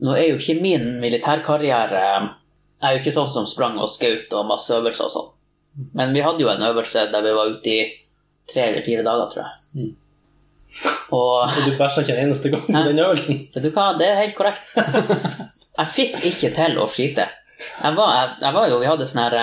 nå er jo ikke min militærkarriere Jeg er jo ikke sånn som sprang og skjøt og masse øvelser og sånn. Men vi hadde jo en øvelse der vi var ute i tre eller fire dager, tror jeg. Og Og du bæsja ikke en eneste gang på den øvelsen. vet du hva, det er helt korrekt. Jeg fikk ikke til å skite. Jeg var, jeg, jeg var jo Vi hadde sånn her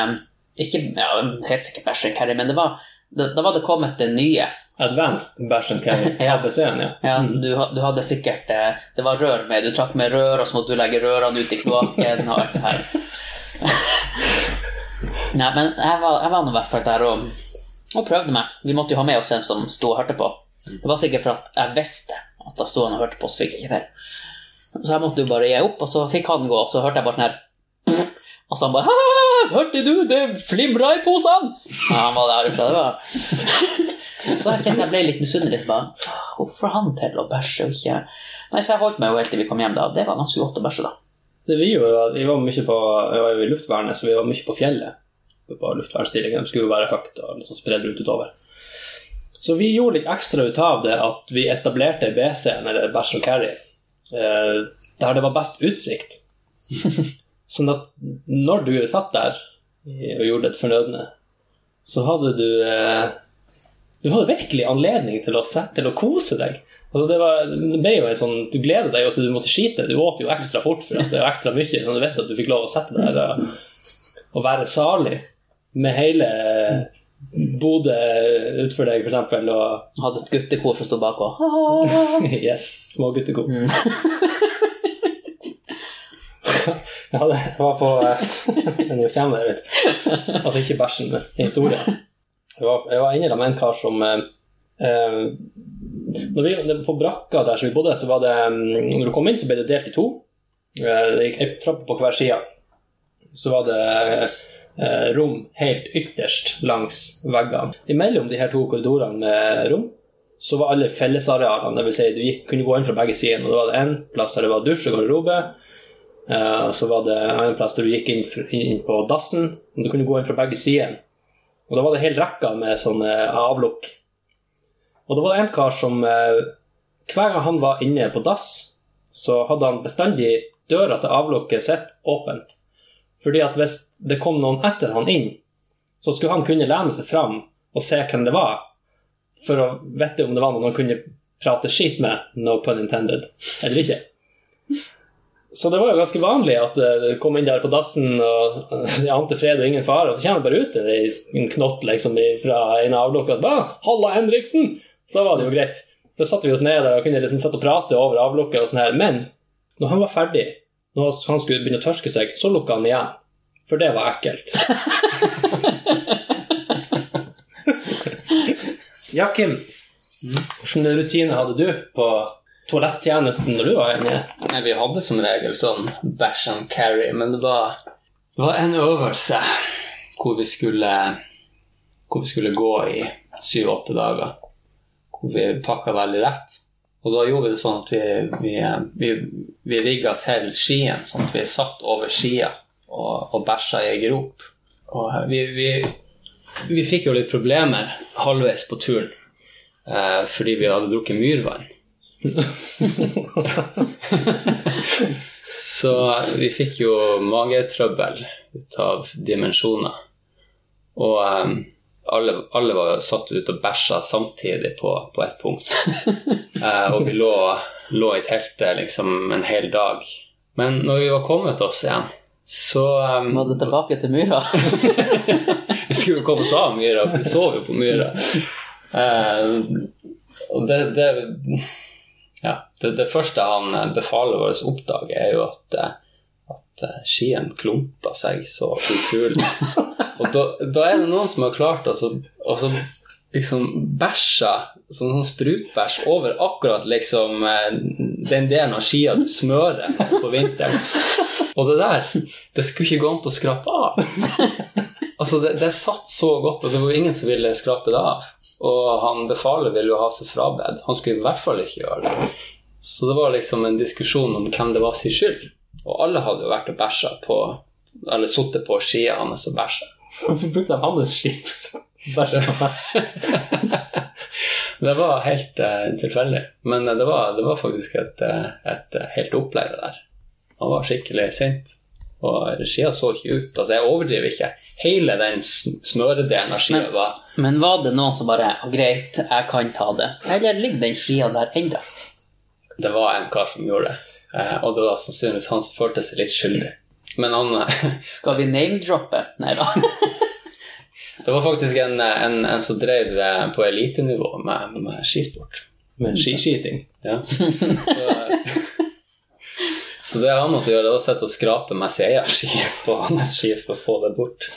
Ikke ja, helt sikkert bæsj and carry, men det var, da, da var det kommet det nye. Advanced bæsj and carry. Ja. ABC-en, ja. Ja, du, ha- du hadde sikkert eh, Det var rør med. Du trakk med rør, og så måtte du legge rørene ut i kloakken og alt det her. Nei, men jeg var, jeg var nå i hvert fall der og, og prøvde meg. Vi måtte jo ha med oss en som sto og hørte på. Det var sikkert for at jeg visste at da sto han og hørte på, så fikk jeg ikke til. Så jeg måtte jo bare gi opp, og så fikk han gå, og så hørte jeg bare den her Og så han bare «Hæ, Hørte du, det flimra i posene! Ja, han var der ute. Det var Så jeg kjente jeg ble litt misunnelig. bare, Hvorfor han til å bæsje og ikke Nei, Så jeg holdt meg jo helt til vi kom hjem. da. Det var ganske godt å bæsje, da. Det vi at vi var mye på Vi var jo i luftvernet, så vi var mye på fjellet. På luftvernstillingen. De skulle jo være høyt og liksom spredd ut utover. Så vi gjorde litt ekstra ut av det at vi etablerte BC-en, eller Bachelor Carry, eh, der det var best utsikt. sånn at når du satt der og gjorde et fornødne, så hadde du eh, Du hadde virkelig anledning til å sette til å kose deg. Altså det, var, det ble jo en sånn, Du gleder deg jo til du måtte skite. Du åt jo ekstra fort for at det var ekstra mye. Når du visste at du fikk lov å sette deg der og være salig med hele Bodø utfor deg, eksempel, og Hadde et guttekor som sto bak og Yes, små guttekor. ja, det var på eh, Nå kommer det, vet. Altså ikke bæsjen, men historien. Jeg var, jeg var inne med en kar som eh, eh, når vi, På brakka der som vi bodde, så var det mm, Når du kom inn, så ble det delt i to. Eh, Det gikk ei trapp på hver side. Så var det eh, rom helt ytterst langs veggene. Imellom de her to korridorene med rom så var alle fellesarealene. Det vil si, du gikk, kunne gå inn fra begge sider. Og det var en plass der det var dusj og garderobe. Eh, så var det en plass der du gikk inn, inn på dassen. Du kunne gå inn fra begge sider. Og da var det hel rekka med sånne avlukk. Og da var det en kar som eh, Hver gang han var inne på dass, så hadde han bestandig døra til avlukket sitt åpent. Fordi at hvis det kom noen etter han inn, så skulle han kunne lene seg fram og se hvem det var, for å vite om det var noen han kunne prate skit med, no pun intended, eller ikke. Så det var jo ganske vanlig at eh, det kom inn der på dassen og eh, jeg ante fred og ingen fare, og så kommer det bare ut i en knott liksom fra en avlukke og så bare «Ah, 'Halla, Henriksen!' Så da var det jo greit. Da satte vi oss ned og kunne liksom sitte og prate over avlukket og sånn her. Men når han var ferdig, når han skulle begynne å tørske seg, så lukka han igjen. For det var ekkelt. ja, Kim. Hvilke rutiner hadde du på toalettjenesten når du var inne? Nei, vi hadde som regel sånn bæsj and carry, men det var, det var en øvelse hvor vi skulle hvor vi skulle gå i syv-åtte dager. Hvor vi pakka veldig rett. Og da gjorde vi det sånn at vi, vi, vi, rigga til skien, sånn at vi satt over skia og, og bæsja i ei grop. Og vi, vi, vi fikk jo litt problemer halvveis på turen eh, fordi vi hadde drukket myrvann. Så vi fikk jo magetrøbbel ut av dimensjoner. Og um, alle, alle var satt ut og bæsja samtidig på, på ett punkt. eh, og vi lå, lå, i teltet liksom en hel dag. Men når vi var kommet oss igjen, så um, måtte du tilbake til myra? vi skulle komme oss av myra, for vi sov jo på myra. Eh, og det, det ja, det, det, første han befaler oss oppdag er jo at, at skien klumper seg så utrolig. Og da, da, er det noen som har klart å liksom bæsja sånn, sånn sprutbæsj over akkurat liksom den delen av skia du smører på vinteren. Og det der, det skulle ikke gå an å skrape av. Altså, det, det satt så godt, og det var ingen som ville skrape det av. Og han befaler ville jo ha seg frabedt. Han skulle i hvert fall ikke gjøre det. Så det var liksom en diskusjon om hvem det var sin skyld. Og alle hadde jo vært og bæsja på Eller sittet på skia hans og bæsja. Hvorfor brukte de hans skip? Det var helt uh, tilfeldig. Men uh, det, var, det, var, faktisk et, uh, et helt opplegg der. Han var skikkelig sint. Og skia så ikke ut. Altså, jeg overdriver ikke. Hele den smøredelen av skia var Men var det noen som bare Greit, jeg kan ta det. Eller ligger den skia der ennå? Det var en kar som gjorde det. Og det var sannsynligvis han som følte seg litt skyldig. Men han Skal vi name-droppe? Nei da. det var faktisk en, en, en som drev på elitenivå med, med skisport. Med skiskyting. Ja. Så, så det han måtte gjøre, var å sitte og skrape med seierski på hans ski for å få det bort.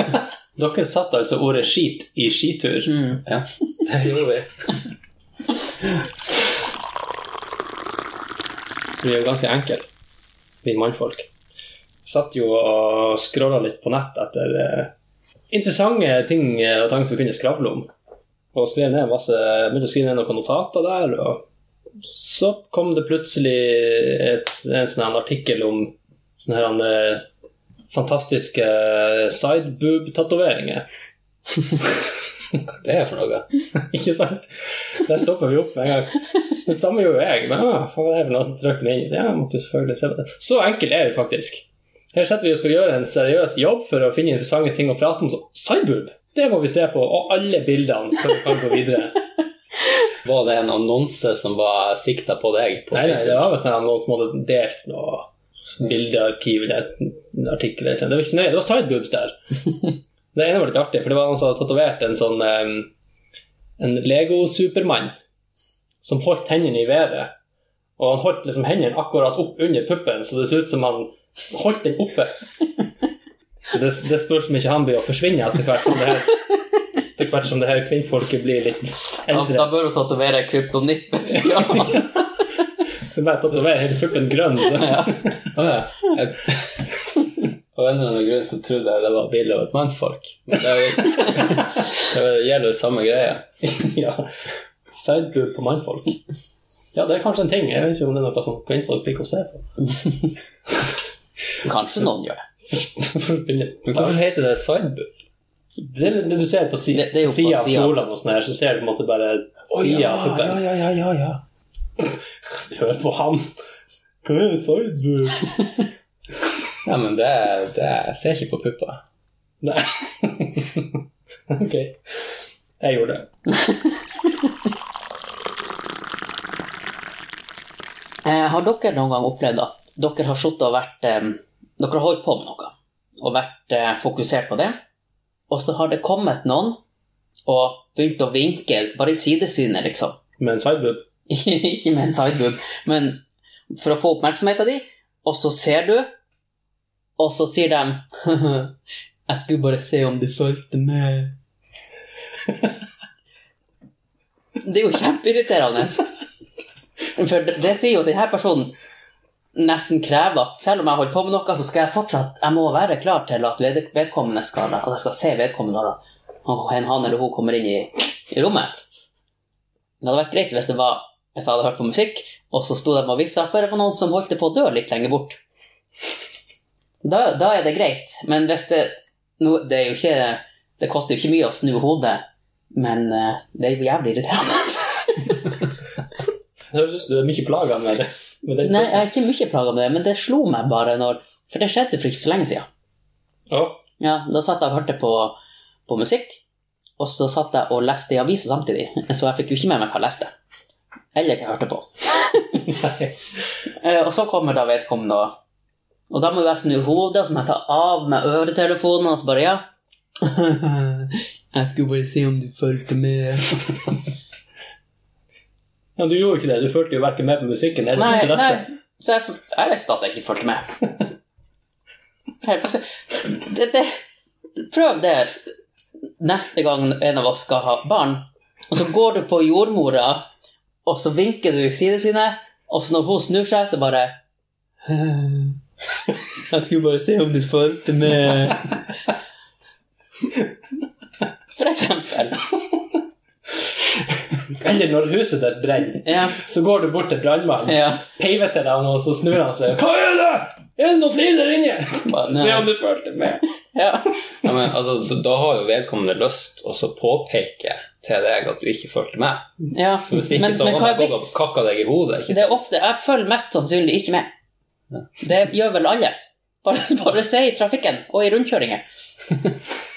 Dere satte altså ordet 'skit' i skitur? Mm. Ja, det gjorde vi. Vi er jo ganske enkle, vi mannfolk. Satt jo og scrolla litt på nett etter eh, interessante ting og ting som vi kunne skravle om. Og skrev ned masse, begynte å skrive ned noen notater der. og Så kom det plutselig et, en sånn artikkel om sånne her, eh, fantastiske sideboob-tatoveringer. Hva det er for noe? Ikke sant? Der stopper vi opp med en gang. Det samme gjorde jeg. Men ah, hva er det for noe? Trykte inn. Ja, måtte jo selvfølgelig se på det. Så enkelt er vi faktisk. Her setter vi og skal gjøre en seriøs jobb for å finne interessante ting å prate om. Så Sideboob! Det må vi se på, og alle bildene før vi kan gå videre. Var det en annonse som var sikta på deg? På nei, nei, det var vel sånn noen som hadde delt noe bildearkiv eller en artikkel. Det var ikke nøye, det var sideboobs der. Det ene var litt artig, for det var noen som hadde tatovert en sånn um, en Lego-supermann som holdt hendene i været. Og han holdt liksom hendene akkurat opp under puppen, så det så ut som han holdt den oppe. Det, det spørs om ikke han blir å forsvinne etter hvert som det her etter hvert som det her kvinnfolket blir litt eldre. Da, da bør du tatovere kryptonitt ved sida av. Du bare tatoverer hele puppen grønn. Så. Ja. Ja. Jeg, av en eller annen grunn så trodde jeg det var bilde av et mannfolk. Men det, det gjelder jo samme greie. ja. Sideboob på mannfolk. Ja, det er kanskje en ting. Jeg vet ikke om det er noe som kvinnfolk liker å se på. Kanskje noen gjør det. Men hvorfor heter det sidebook? Det, er det du ser på si, Det- det sida av fjordene og sånn her, så ser du på en måte bare sida av puppen. ja, ja, ja, ja. Hør på han. Hva er sidebook? ja men det, det Jeg ser ikke på pupper. Nei. ok. Jeg gjorde det. Eh, har dere noen gang opplevd at dere har sittet og vært eh, Dere har holdt på med noe og vært eh, fokusert på det, og så har det kommet noen og begynt å vinke bare i sidesynet, liksom. Med en sideboob. Ikke med en sideboob, men for å få oppmerksomheten din, og så ser du, og så sier de Jeg skulle bare se om du fulgte med. Det er jo kjempeirriterende. For det, det sier jo denne personen nesten krever at selv om jeg holder på med noe, så skal jeg fortsatt jeg må være klar til at vedkommende skal At jeg skal se vedkommende han, han eller hun kommer inn i, i rommet. Det hadde vært greit hvis det var hvis jeg hadde hørt på musikk, og så sto de og vifta for det var noen som holdt på å dø litt lenger bort. Da, da er det greit, men hvis det no, Det er jo ikke Det koster jo ikke mye å snu hodet, men eh, det er jo jævlig irriterende. Det høres ut som du er mye plaga med det. Nei, jeg har ikke mye plaga med det, men det slo meg bare når For det skjedde for ikke så lenge siden. Å, Ja, Da satt jeg og hørte på, på musikk, og så satt jeg og leste i avisa samtidig, så jeg fikk jo ikke med meg hva jeg leste. Eller hva jeg hørte på. Eh, Og så kommer da vedkommende, og da må jeg snu hodet, og så må jeg ta av meg øretelefonen, og så bare ja. Jeg skulle bare se om du fulgte med. Ja, du gjorde ikke det. Du fulgte jo verken med på musikken eller Nei, nei, så jeg, jeg visste at jeg ikke fulgte med. Det, det, prøv det neste gang en av oss skal ha barn, og så går du på jordmora, og så vinker du i sidesynet, og så når hun snur seg, så bare Jeg skulle bare se om du fulgte med. For eksempel. Eller når huset ditt brenner, Ja. så går du bort til brannmannen, ja. peiver til deg, og så snur han seg. Hva er det? Er det noen flere der inne? Se om du følte med. ja. Ja, men altså, da- har jo vedkommende lyst å påpeke til deg at du ikke fulgte med. ja. For Hvis ikke Men, så men hva er gått og kakka deg i hodet. ikke Det er ofte, Jeg følger mest sannsynlig ikke med. Det gjør vel alle. Bare, bare se i trafikken og i rundkjøringer.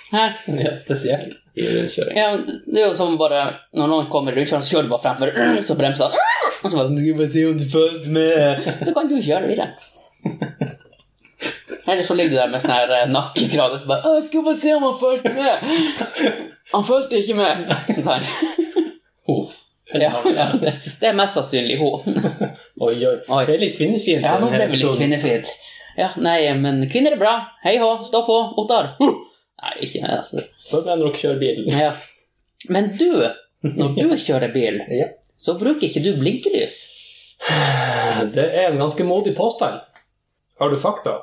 Hæ? Ja, spesielt. i rundkjøring. Ja, det er jo som bare Når noen kommer i rundkjøring, så kjører du bare fremfor, så bremser han. Og så bare, «Du må se om du følger med. Så kan du kjøre videre. Eller så ligger du der med sånn her eh, nakkekrage og så bare «Å, 'Jeg skulle bare se om han fulgte med.' Han fulgte ikke med. Sant? Oh. Ja, ja, det, det er mest sannsynlig hun. Oi, oi. Oi. Det er litt kvinnefiendtlig. Ja, nå ble vi litt kvinnefiendtlige. Ja, nei, men kvinner er bra. Hei hå, stå på, Ottar. Nei, ikke altså. Med når dere kjører bil. Ja. Men du, når du kjører bil, Ja. så bruker ikke du blinkelys. Det er en ganske modig påstand. Har du fakta?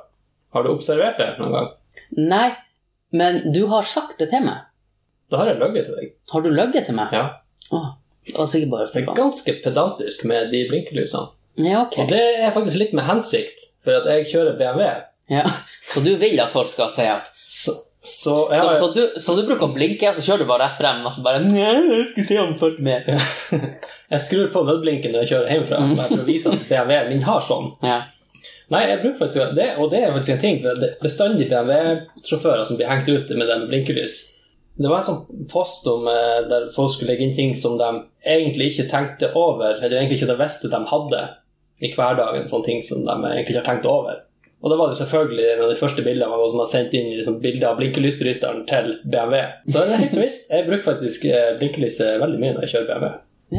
Har du observert det noen gang? Nei, men du har sagt det til meg. Da har jeg løyet til deg. Har du løyet til meg? Ja. Åh, det var sikkert bare det er ganske pedantisk med de blinkelysene. Ja, ok. Og det er faktisk litt med hensikt, for at jeg kjører BMW. Ja. Så du vil at folk skal si at Så, så, ja, så, så, du, så du bruker å blinke, og så kjører du bare rett frem, og så bare jeg skulle se om folk fulgte med. jeg skrur på nødblinken når jeg kjører hjemmefra, bare for å vise at BMW min har sånn. Ja. Nei, jeg bruker faktisk det, og det er faktisk en ting, for det er bestandig BMW-sjåfører som blir hengt ute med det med blinkelys. Det var en sånn post om eh, der folk skulle legge inn ting som de egentlig ikke tenkte over, eller egentlig ikke det visst de hadde i hverdagen, sånne ting som de egentlig ikke har tenkt over. Og da var det selvfølgelig en av de første bildene var noen som har sendt inn liksom, bilder av blinkelysbryteren til BMW. Så det er helt bevisst. Jeg bruker faktisk eh, blinkelyset veldig mye når jeg kjører BMW.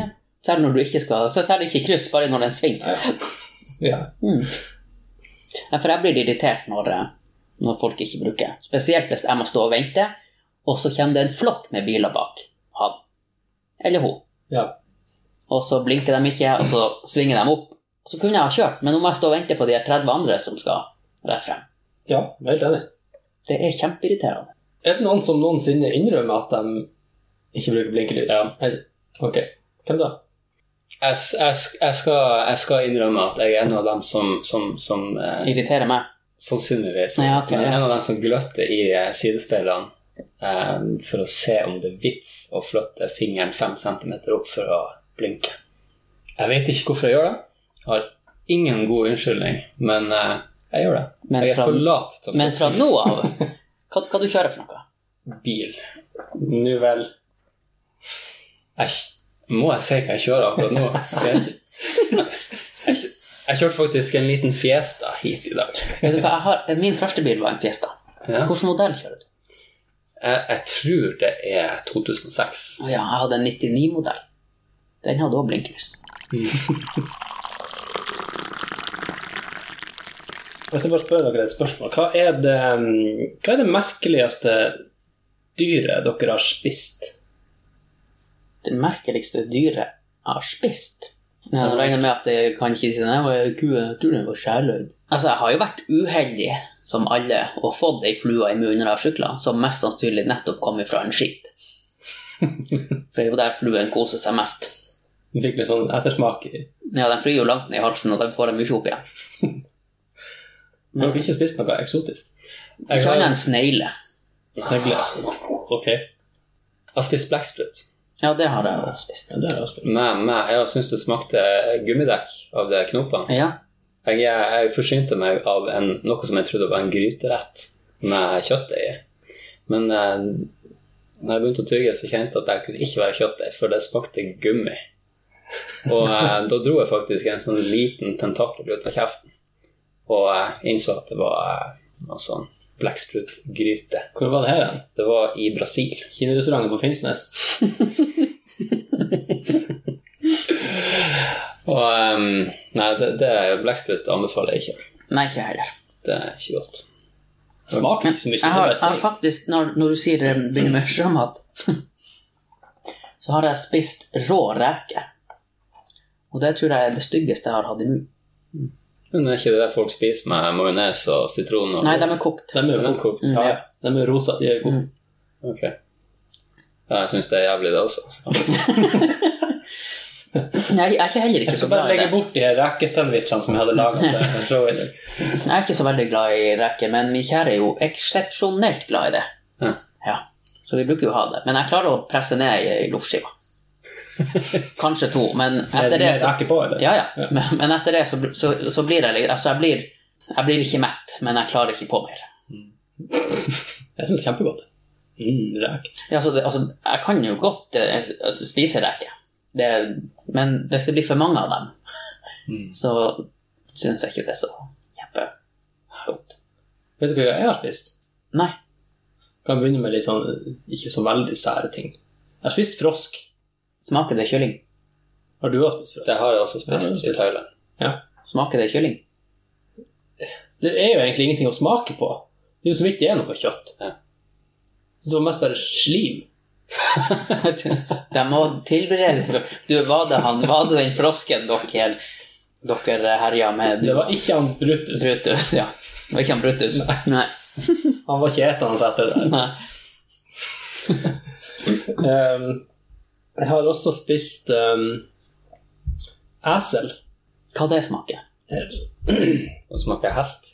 ja. Selv når du ikke skal Så selv ikke kryss, bare når det er en sving. Ja. Mm. Ja, for jeg blir irritert når, eh, når folk ikke bruker. Spesielt hvis jeg må stå og vente, og så kommer det en flokk med biler bak han. Eller hun. ja. Og så blinker de ikke, og så svinger de opp. Så kunne jeg ha kjørt, men nå må jeg stå og vente på de 30 andre som skal rett frem. Ja, helt enig. Det er kjempeirriterende. Er det noen som noensinne innrømmer at de ikke bruker blinkelys? Ja. Ok. Hvem da? Jeg, jeg, jeg, skal, jeg skal innrømme at jeg er en av dem som, som, som eh, Irriterer meg. Sannsynligvis. Ja, okay, ja. En av dem som gløtter i eh, sidespeilene eh, for å se om det er vits å flytte fingeren fem centimeter opp for å blinke. Jeg vet ikke hvorfor jeg gjør det. Har ingen god unnskyldning, men uh, jeg gjør det. Men jeg er for lat til å Men fra nå av, hva, hva du kjører for noe? bil. Nå vel. Jeg, må jeg si hva jeg kjører akkurat nå? Jeg, jeg, jeg kjørte faktisk en liten Fiesta hit i dag. Har, Min første bil var en Fiesta. Ja. Hvilken modell kjører du? Jeg, jeg tror det er 2006. Å ja, jeg hadde en 99-modell. Den hadde òg blinklys. Hvis jeg bare spør dere et spørsmål, hva er det, mm, hva er det merkeligste dyret dere har spist? Det merkeligste dyret jeg har spist. Jeg regner med at jeg kan ikke si nei, det var ku, jeg tror den var sjæløyd. Altså, jeg har jo vært uheldig, som alle, og fått ei flue i munnen når jeg har sykla, som mest sannsynlig nettopp kom fra en skit. For det er jo der fluen koser seg mest. Du fikk litt sånn ettersmak i Ja, den flyr jo langt ned i halsen, og den får dem mye opp igjen. Men dere har ikke spist noe eksotisk? Ikke annet enn snegle. Snegle? Ok. Jeg har spist blekksprut. Ja, det har jeg også spist. Ja, det har jeg spist. Men, men jeg syns det smakte gummidekk av de knopene. Ja, Jeg, jeg forsynte meg av en, noe som jeg trodde var en gryterett med kjøttdeig i. Men eh, når jeg begynte å tygge, så kjente jeg at det kunne ikke være kjøttdeig, for det smakte gummi. Og eh, da dro jeg faktisk en sånn liten tentakel ut av kjeften. Og jeg innså at det var eh, noe sånn blekksprutgryte. Hvor var det her? Det var i Brasil. Kinarestauranten på Finnsnes? Og um, Nei, det, det blekksprut anbefaler jeg ikke. Nei, ikke jeg heller. Det er ikke godt. Smaker ikke så mye jeg har, jeg har faktisk, når, når du sier det begynner med sjømat, så har jeg spist rå reke. Og det tror jeg er det styggeste jeg har hatt i munnen. Men er ikke det der folk spiser med majones og sitron? Og Nei, de er kokt. De er jo kokt. Mm, Ja, ja. de er rosa. De er kokt. Mm. Ok. Ja, jeg syns det er jævlig, det også. Altså. Nei, jeg er ikke heller Jeg ikke så skal bare legge bort de rekesandwichene som jeg hadde laga i. Jeg er ikke så veldig glad i reker, men min kjære er jo eksepsjonelt glad i det. Ja. Ja, Så vi bruker jo å ha det. Men jeg klarer å presse ned i loffskiva. Kanskje to, men Er etter det så, på? Ja, ja. Men, etter det så, så, så blir jeg Altså, jeg blir, jeg blir ikke mett, men jeg klarer ikke på mer. Jeg syns kjempegodt. Mm, rek. Ja, det, altså, jeg kan jo godt eh, altså, spise reker, men hvis det blir for mange av dem, Mm. så syns jeg ikke det er så kjempegodt. Vet du hva jeg har spist? Nei. Kan begynne med litt sånn ikke så veldig sære ting. Jeg har spist frosk. Smaker det kylling? Har du også spist frosk? Det har jeg også spist i Thailand. Ja. Smaker det kylling? Det er jo egentlig ingenting å smake på. Det er jo så vidt det er noe kjøtt. Ja. Så det var mest bare slim. De må tilberede Du, var det han Var det den frosken dere dere herja med? Du, Det var ikke han Brutus. Brutus, ja. Det var ikke han Brutus. Nei. Han var ikke etende etter det. Nei. Um, jeg har også spist um, esel. Hva det smaker? Det smaker hest.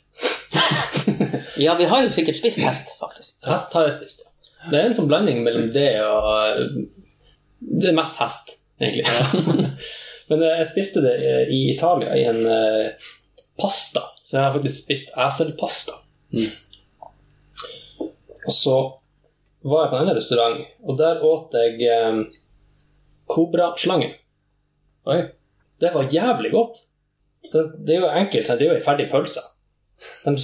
Ja, vi har jo sikkert spist hest, faktisk. Hest har jeg spist, ja. Det er en sånn blanding mellom det og uh, Det er mest hest, egentlig. Men uh, jeg spiste det uh, i Italia i en uh, pasta, så jeg har faktisk spist eselpasta. Og så var jeg på en annen restaurant, og der åt jeg um, kobraslange. Oi. Det var jævlig godt. Det, det er jo enkelt, det er jo ei ferdig pølse. De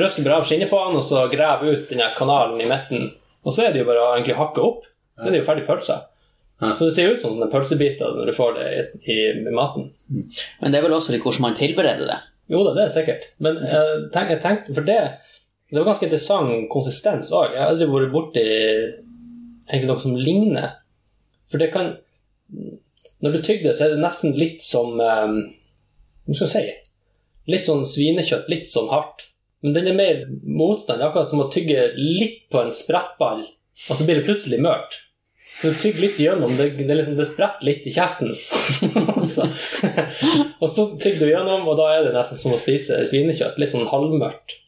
røsker bare av skinnet på den, og så graver ut den kanalen i midten. Og så er det jo bare å egentlig hakke opp. Så er det jo ferdig pølse. Så det ser ut som sånne pølsebiter når du får det i, i, i maten. Men det er vel også litt hvordan man tilbereder det. Jo da, det er sikkert. Men jeg, tenk, jeg tenkte, for det Det var ganske interessant konsistens òg. Jeg har aldri vært borti egentlig noe som ligner. For det kan Når du tygger det, så er det nesten litt som um, Hva skal jeg si? Litt sånn svinekjøtt, litt sånn hardt. Men den er mer motstand. Det er akkurat som å tygge litt på en sprettball, og så blir det plutselig mørkt. Du tygger litt gjennom, det, det, liksom, det spretter litt i kjeften. og, så, og så tygger du gjennom, og da er det nesten som å spise svinekjøtt. Litt sånn halvmørkt.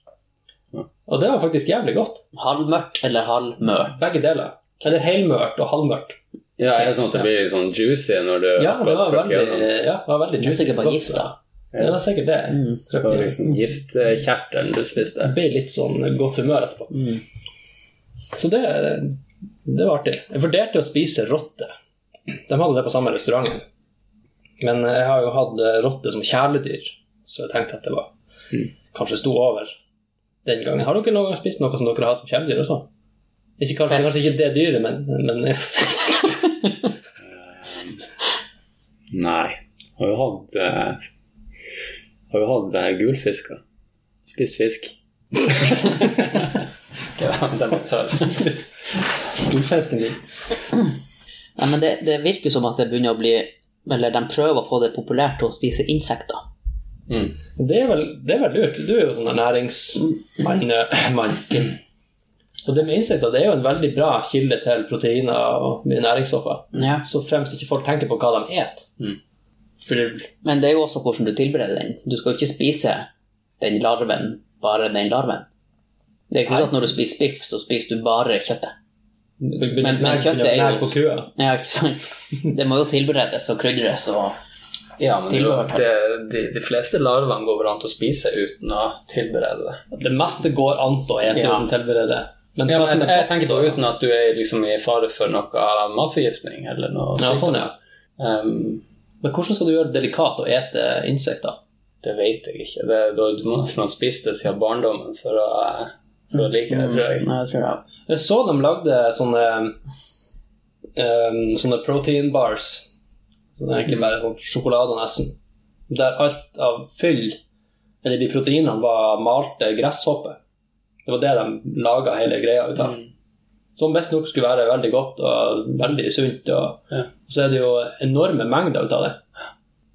Og det var faktisk jævlig godt. Halvmørkt eller halvmørt? Begge deler. Eller helmørt og halvmørt. Ja, er det sånn at det blir litt sånn juicy når du Ja, det var akkurat trykker veldig, gjennom? ja, det var veldig juicy. sikkert bare gift, da. Ja, det var sikkert det. Mm. Det var liksom giftkjertelen du spiste. Det ble litt sånn godt humør etterpå. Så det, det var artig. Jeg vurderte å spise rotte. De hadde det på samme restauranten. Men jeg har jo hatt eh, rotte som kjæledyr, så jeg tenkte at det var kanskje sto over den gangen. Har dere noen gang spist noe som dere har som kjæledyr også? Ikke, kanskje, kanskje ikke det dyret, men, men fisk. Nei. Har jo hatt uh, Har jo hatt uh, gulfisker. Spist fisk. ja, den var tørr. Skolfisken din. Nei, men det, det virker som at det begynner å bli Eller de prøver å få det populært å spise insekter. Mm. Det er, vel, det er vel lurt. Du er jo sånn næringsmann, eh, Kim. Og det med insekter det er jo en veldig bra kilde til proteiner og mye næringsstoffer. Ja. Så fremst ikke folk tenker på hva de et. Mm. Det, Men det er jo også hvordan du tilbereder den. Du skal jo ikke spise den larven, bare den larven. Det er ikke sånn at når du spiser biff, så spiser du bare kjøttet. men, men kjøttet er jo- på kua. Ja, ikke sant? Det må jo tilberedes og krydres og Ja, men jo, det, de, de fleste larvene går vel an til å spise uten å tilberede det. Det meste går an til å ete Ja. uten tilberede. Men Ja, men jeg, jeg tenker på uten at du er liksom i fare for noe matforgiftning eller noe Ja, sånn, ja. Um, Men hvordan skal du gjøre det delikat å ete insekter? det vet jeg ikke. Det, da- du må nesten ha spist det siden barndommen for å, for å like det, tror jeg. Mm, jeg tror jeg. Jeg så de lagde sånne um, Sånne protein bars. Så det er egentlig bare sånn sjokolade nesten. Der alt av fyll, eller de proteinene, var malte gresshopper. Det var det de laga hele greia ut av. Som visstnok skulle være veldig godt og veldig sunt. Og Ja. så er det jo enorme mengder ut av det.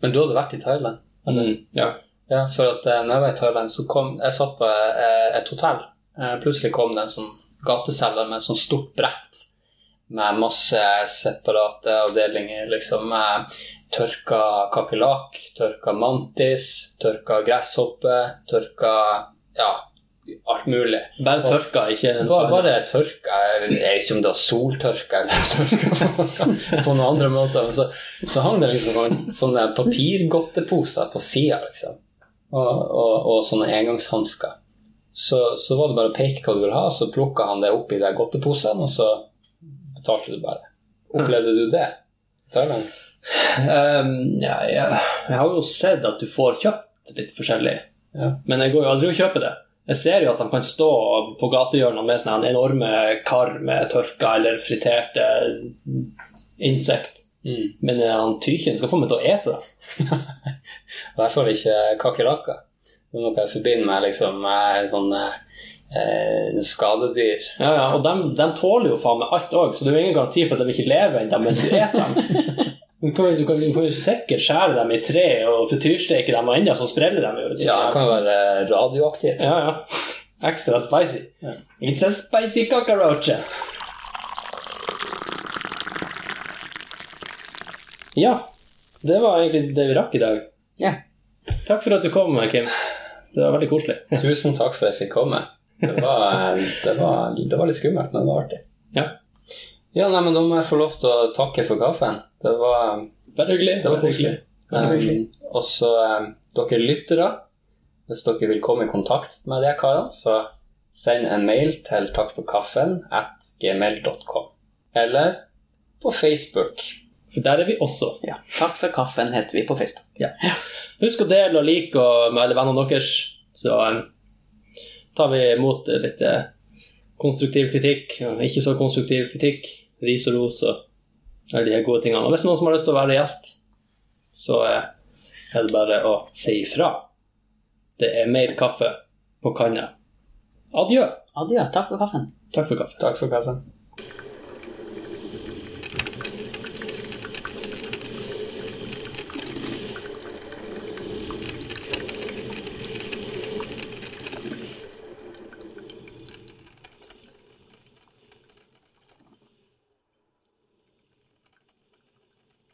Men du hadde vært i Thailand? Mm, ja. Ja, for at eh, når jeg var i Thailand, så kom Jeg satt på eh, et hotell. Eh, plutselig kom det en sånn gateselger med et sånt stort brett med masse separate avdelinger, liksom. Tørka kakerlakk, tørka mantis, tørka gresshoppe, tørka Ja, alt mulig. Bare tørka, ikke Bare, bare tørka Jeg vet ikke om det var soltørka eller tørka på, på noen andre måter. Så, så hang det liksom sånne, papirgodteposer på sida, liksom. Og, og, og sånne engangshansker. Så, så var det bare å peke hva du ville ha, så plukka han det opp i de godteposene, og så betalte du bare. Opplevde du det? Thailand? Um, ja, ja. Jeg har jo sett at du får kjøpt litt forskjellig, Ja. men jeg går jo aldri og kjøper det. Jeg ser jo at de kan stå på gatehjørnene med sånne enorme kar med tørka eller friterte insekt, Mm. men eh, han tyken skal få meg til å ete det. I hvert fall ikke kakerlakker. Det er noe jeg forbinder med liksom, med sånne eh, skadedyr. Ja, ja, og de, de tåler jo faen meg alt òg, så det er jo ingen garanti for at de ikke lever ennå mens du eter dem. Du kan, du, kan, du kan jo sikkert skjære dem i tre og frityrsteke dem, og ennå så spreller de jo. Ja, det kan jo være radioaktivt. Ja, ja. Ekstra spicy. Ja. It's a spicy cockroach. Ja, det var egentlig det vi rakk i dag. Ja. Takk for at du kom, Kim. Det var veldig koselig. Tusen takk for at jeg fikk komme. Det var, det var, det var litt skummelt, men det var artig. Ja, Ja, nei, men Da må jeg få lov til å takke for kaffen. Det var, Veldig hyggelig. det var koselig. Um, og så um, dere lyttere, hvis dere vil komme i kontakt med de karene, så send en mail til takkforkaffen at gmail.com. Eller på Facebook. For der er vi også. Ja. Takk for kaffen heter vi på Facebook. Husk å dele og like og med alle vennene deres, så um, tar vi imot litt eh, konstruktiv kritikk, ikke så konstruktiv kritikk, ris og ros og alle de gode tingene. Og hvis noen som har lyst til å være gjest, så eh, er det bare å si ifra. Det er mer kaffe på kanna. Adjø. Adjø. Takk for kaffen. Takk for kaffen. Takk for kaffen.